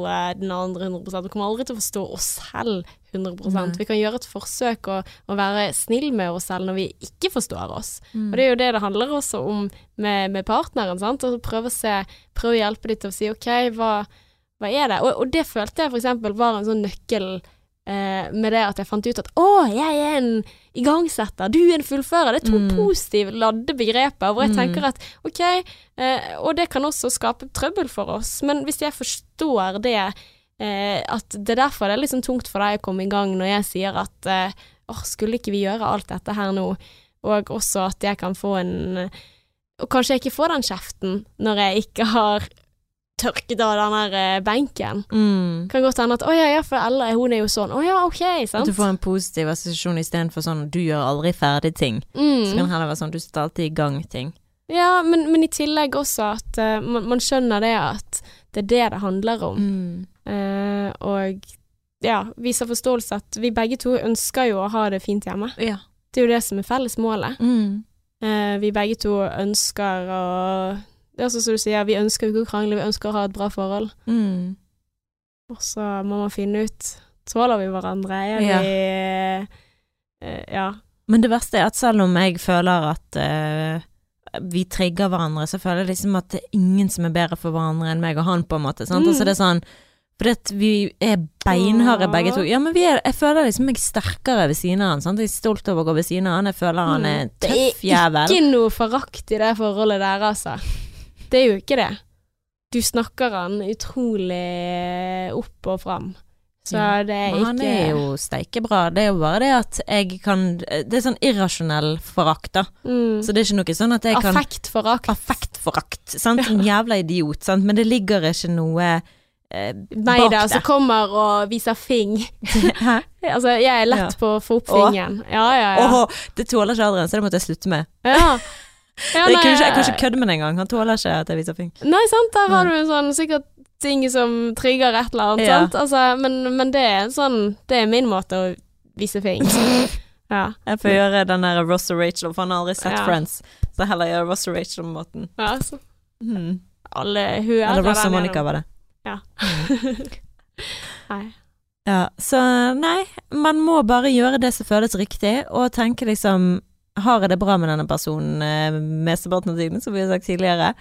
den andre 100 Vi kommer aldri til å forstå oss selv 100 Nei. Vi kan gjøre et forsøk å, å være snill med oss selv når vi ikke forstår oss. Mm. Og det er jo det det handler også om med, med partneren, sant. Og prøve å se, prøve å hjelpe dem til å si OK, hva, hva er det? Og, og det følte jeg eksempel var en sånn nøkkel eh, med det at jeg fant ut at å, jeg er en igangsetter, du er en fullfører. Det er to Mm. positive, ladde begreper hvor jeg Mm. tenker at OK, eh, og det kan også skape trøbbel for oss, men hvis jeg forstår det eh, at det er derfor det er sånn tungt for deg å komme i gang når jeg sier at eh, åh, skulle ikke vi gjøre alt dette her nå? Og også at jeg kan få en Og kanskje jeg ikke får den kjeften når jeg ikke har tørket av den der eh, benken. Mm. Kan godt hende at å ja, ja, for Ella hun er jo sånn. Å ja, ok, At du får en positiv assosiasjon istedenfor sånn du gjør aldri ferdig ting. Så kan mm. det heller være sånn du setter alltid i gang ting. Ja, men, men i tillegg også at uh, man, man skjønner det at det er det det handler om. Mm. Eh, og ja, viser forståelse at vi begge to ønsker jo å ha det fint hjemme. Ja. Det er jo det som er felles målet. Mm. Eh, vi begge to ønsker å Det er sånn som du sier, vi ønsker ikke å krangle, vi ønsker å ha et bra forhold. Mm. Og så må man finne ut Tåler vi hverandre? Er Ja. vi eh, Ja. Men det verste er at selv om jeg føler at eh, vi trigger hverandre, så føler jeg liksom at det er ingen som er bedre for hverandre enn meg og han, på en måte. Mm. Altså det er sånn at vi er beinharde begge to. Ja, men vi er, jeg føler liksom jeg er sterkere ved siden av han. Sant? Jeg er stolt over å gå ved siden av han. Jeg føler han er tøff jævel. Det er. Ikke noe forakt i det forholdet der, altså. Det er jo ikke det. Du snakker han utrolig opp og fram. Så Ja. det er Men ikke han er jo steikebra. Det er jo bare det at jeg kan Det er sånn irrasjonell forakt, da. mm. Så det er ikke noe sånn at jeg kan Affektforakt. Affektforakt. Sant? En jævla idiot, sant. Men det ligger ikke noe Meg bak der som kommer og viser fing. (laughs) (laughs) Altså, jeg er lett Ja. på å få opp fingeren. Ja, ja, ja. Åh, det tåler ikke Adrian, så det måtte jeg slutte med. ja. (laughs) ja jeg, nei, kunne ikke, jeg kan ikke kødde med det engang. Han tåler ikke at jeg viser fing. Nei, sant, der har det du en sånn sikkert ting som trigger et eller annet, sant. Altså, men, men det er sånn Det er min måte å vise fing. ja. Jeg får gjøre den der Ross og Rachel, for han har aldri sett. Friends. Så heller gjøre Ross og Rachel-måten. ja altså. Hmm. alle hun er Eller Ross og. Monica var det. (laughs) Nei. Ja, så nei, man må bare gjøre det som føles riktig, og tenke liksom Har jeg det bra med denne personen eh, mesteparten av tiden, som vi har sagt tidligere?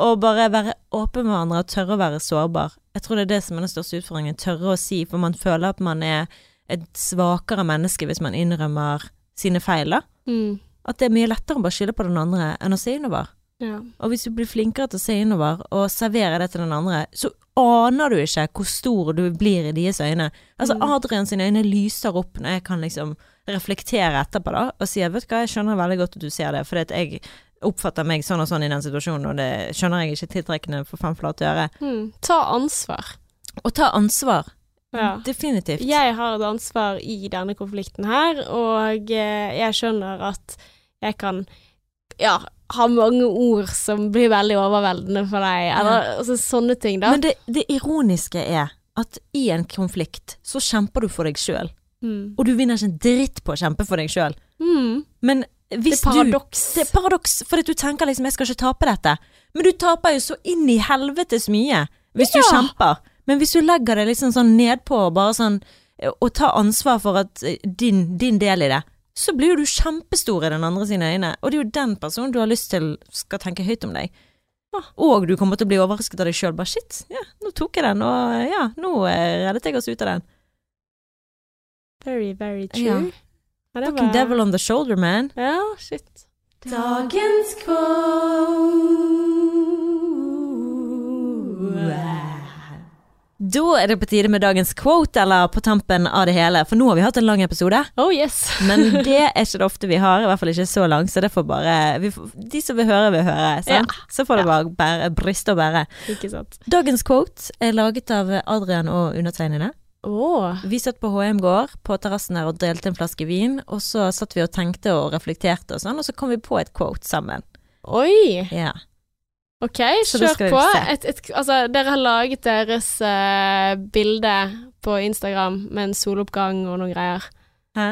Og bare være åpen med hverandre og tørre å være sårbar. Jeg tror det er det som er den største utfordringen. Tørre å si, for man føler at man er et svakere menneske hvis man innrømmer sine feil, da. Mm. At det er mye lettere å bare skylde på den andre enn å se innover. Ja. Og hvis du blir flinkere til å se innover og servere det til den andre, så aner du ikke hvor stor du blir i deres øyne. Altså Mm. Adrian sine øyne lyser opp når jeg kan liksom reflektere etterpå da, og si vet du hva, jeg skjønner veldig godt at du ser det, for jeg oppfatter meg sånn og sånn i den situasjonen, og det skjønner jeg ikke tiltrekkende for fem flate øre. Mm. Ta ansvar. Og ta ansvar. Ja. Definitivt. Jeg har et ansvar i denne konflikten her, og eh, jeg skjønner at jeg kan ja, ha mange ord som blir veldig overveldende for deg, eller altså, sånne ting, da. Men det, det ironiske er at i en konflikt så kjemper du for deg sjøl, mm. og du vinner ikke en dritt på å kjempe for deg sjøl. Mm. Men Det er paradoks. du Det er paradoks, for du tenker liksom 'jeg skal ikke tape dette', men du taper jo så inn i helvetes mye hvis du kjemper. Men hvis du legger det liksom sånn nedpå og bare sånn Og tar ansvar for at eh, din, din del i det, så blir du kjempestor i den andre sine øyne. Og det er jo den personen du har lyst til skal tenke høyt om deg. Og du kommer til å bli overrasket av deg sjøl. Bare shit, ja, nå tok jeg den, og ja, nå eh, reddet jeg oss ut av den. Very, very true. Ja. Ja, det Fucking var- devil on the shoulder, man. Ja, shit. Dagens Da er det på tide med dagens quote, eller på tampen av det hele. For nå har vi hatt en lang episode, Oh yes. (laughs) men det er ikke det ofte vi har. I hvert fall ikke så lang, så det får bare vi får, De som vil høre, vil høre. Sant? Så får det bare bære, bryste og bære. Ikke sant. Dagens quote er laget av Adrian og undertegnede. Oh. Vi satt på HM gård på terrassen her og delte en flaske vin, og så satt vi og tenkte og reflekterte og sånn, og så kom vi på et quote sammen. Oi. Ja. Ok, kjør på. Et, et, altså, dere har laget deres uh, bilde på Instagram med en soloppgang og noen greier. Hæ?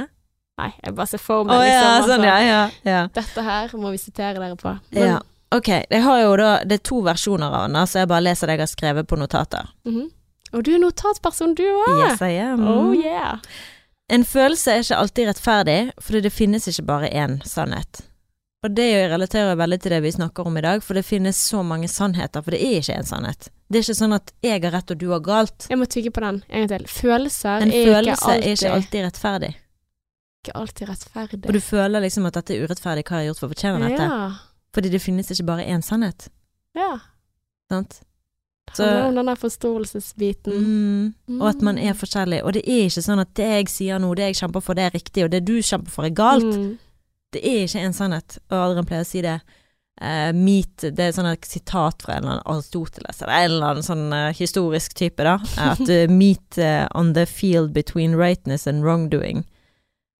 Nei, jeg bare ser for meg liksom, ja, altså, sånn, ja, ja, ja. Dette her må vi sitere dere på. Men, ja. Ok, jeg har jo da Det er to versjoner av den, så jeg bare leser det jeg har skrevet på notater. mhm. Og du er notatperson, du òg. Yes, I am. Oh yeah. En følelse er ikke alltid rettferdig, fordi det finnes ikke bare én sannhet. Og det relaterer veldig til det vi snakker om i dag, for det finnes så mange sannheter, for det er ikke en sannhet. Det er ikke sånn at jeg har rett og du har galt. Jeg må tygge på den en gang til. Følelser En er, følelse ikke alltid, er ikke alltid rettferdig. ikke alltid rettferdig. Og du føler liksom at dette er urettferdig, hva har jeg gjort for å fortjene dette? Ja. Fordi det finnes ikke bare én sannhet, ja. sant? Det handler om den der forståelsesbiten. Mm. Og at man er forskjellig. Og det er ikke sånn at det jeg sier nå, det jeg kjemper for, det er riktig, og det du kjemper for, er galt. Mm. Det er ikke en sannhet, og Adrian pleier å si det. Uh, meet, det er sånn et sitat fra en eller annen Aristoteles, eller en eller annen sånn uh, historisk type, da. (laughs) At uh, meet eh, on the field between rightness and wrongdoing.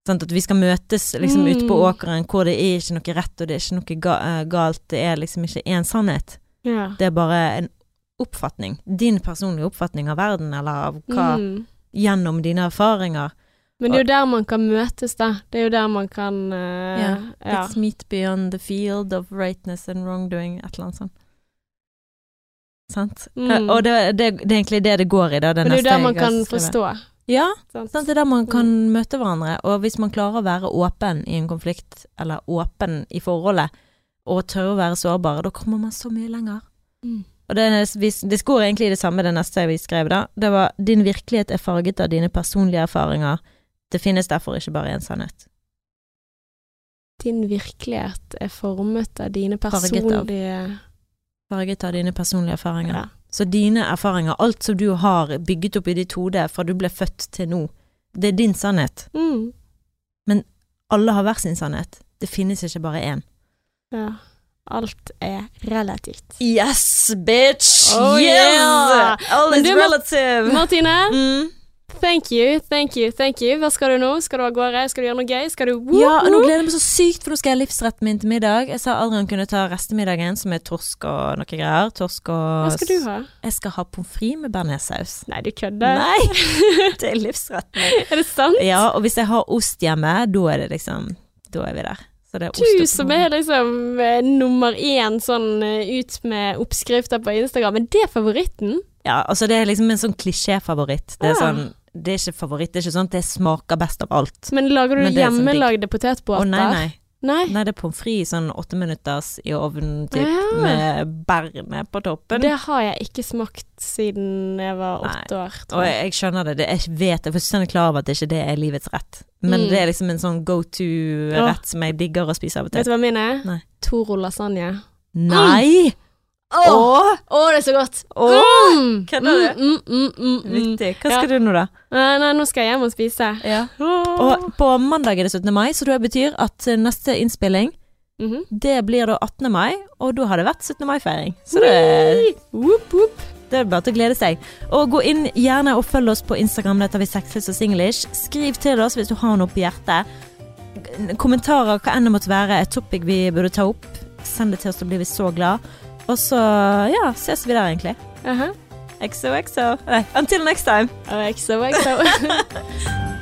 Sånn at vi skal møtes liksom ute på Mm. åkeren hvor det er ikke noe rett, og det er ikke noe ga eh, galt. Det er liksom ikke én sannhet. Ja. Det er bare en oppfatning. Din personlige oppfatning av verden, eller av hva Mm. Gjennom dine erfaringer. Men det er jo der man kan møtes, da. Det er jo der man kan eh, Ja, ja. Let's meet beyond the field of rightness and wrongdoing, et eller annet sånt. Sant? Mm. Uh, Og det, det, det er egentlig det det går i, da. Det Men det er jo der man kan forstå. Ja, Sant? sant? det er der man kan møte hverandre. Og hvis man klarer å være åpen i en konflikt, eller åpen i forholdet, og tørre å være sårbar, da kommer man så mye lenger. Mm. Og det, det egentlig i det samme, det neste vi skrev da. Det var 'din virkelighet er farget av dine personlige erfaringer'. Det finnes derfor ikke bare én sannhet. Din virkelighet er formet av dine personlige Farget av dine personlige erfaringer. ja. Så dine erfaringer, alt som du har bygget opp i ditt hode fra du ble født til nå, det er din sannhet. Mm. Alle har hver sin sannhet. Det finnes ikke bare én. ja. Alt er relativt. Yes, bitch! Oh, yeah! All is du relative! Martine, Mm. Thank you, thank you, thank you. Hva skal du nå? Skal du av gårde? Skal du gjøre noe gøy? Skal du Ja, nå gleder jeg meg så sykt, for nå skal jeg ha livsretten min til middag. Jeg sa Adrian kunne ta restemiddagen, som er torsk og noe greier. Torsk og Hva skal du ha? Jeg skal ha pommes frites med bearnéssaus. Nei, du kødder. Nei! (laughs) Det er livsretten min. Er det sant? Ja, og hvis jeg har ost hjemme, da er det liksom Da er vi der. Så det er Du som er liksom eh, nummer én sånn eh, ut med oppskrifter på Instagram. Men det er favoritten? Ja, altså det er liksom en sånn klisjéfavoritt. Det er Ah. sånn Det er ikke favoritt, det er ikke sånn at det smaker best av alt. Men lager du hjemmelagde sånn hjemmelagde Å potetbåter? nei, nei. Nei? Nei, det er pommes frites sånn åtte minutters i ovnen, typ, Ja. med bærene på toppen. Det har jeg ikke smakt siden jeg var åtte år. Og Tror jeg. jeg, skjønner det, det jeg vet, jeg er fullstendig klar over at det ikke det er livets rett. Men Mm. det er liksom en sånn go to-rett som jeg digger å spise av og til. Vet du hva min er? Toro lasagne. Nei! Åh, Åh! Åh, det er så godt! Åh! Mm. kødder du? Mm, mm, mm, mm. Vittig. Hva Ja. skal du nå, da? Nei, nei, nå skal jeg hjem og spise. Ja. Og på mandag er det 17. mai, så det betyr at eh, neste innspilling Mhm. Det blir da 18. mai, og da har det vært 17. mai-feiring. Så det, Whoop, whoop. det er bare til å glede seg. Og gå inn gjerne og følg oss på Instagram, Det tar vi Sexless og Singlish. Skriv til oss hvis du har noe på hjertet. Kommentarer, hva enn det måtte være, et topic vi burde ta opp. Send det til oss, da blir vi så glad. Og så, ja, ses vi der egentlig. Aha. XOXO. Nei, until next time. XOXO. (laughs)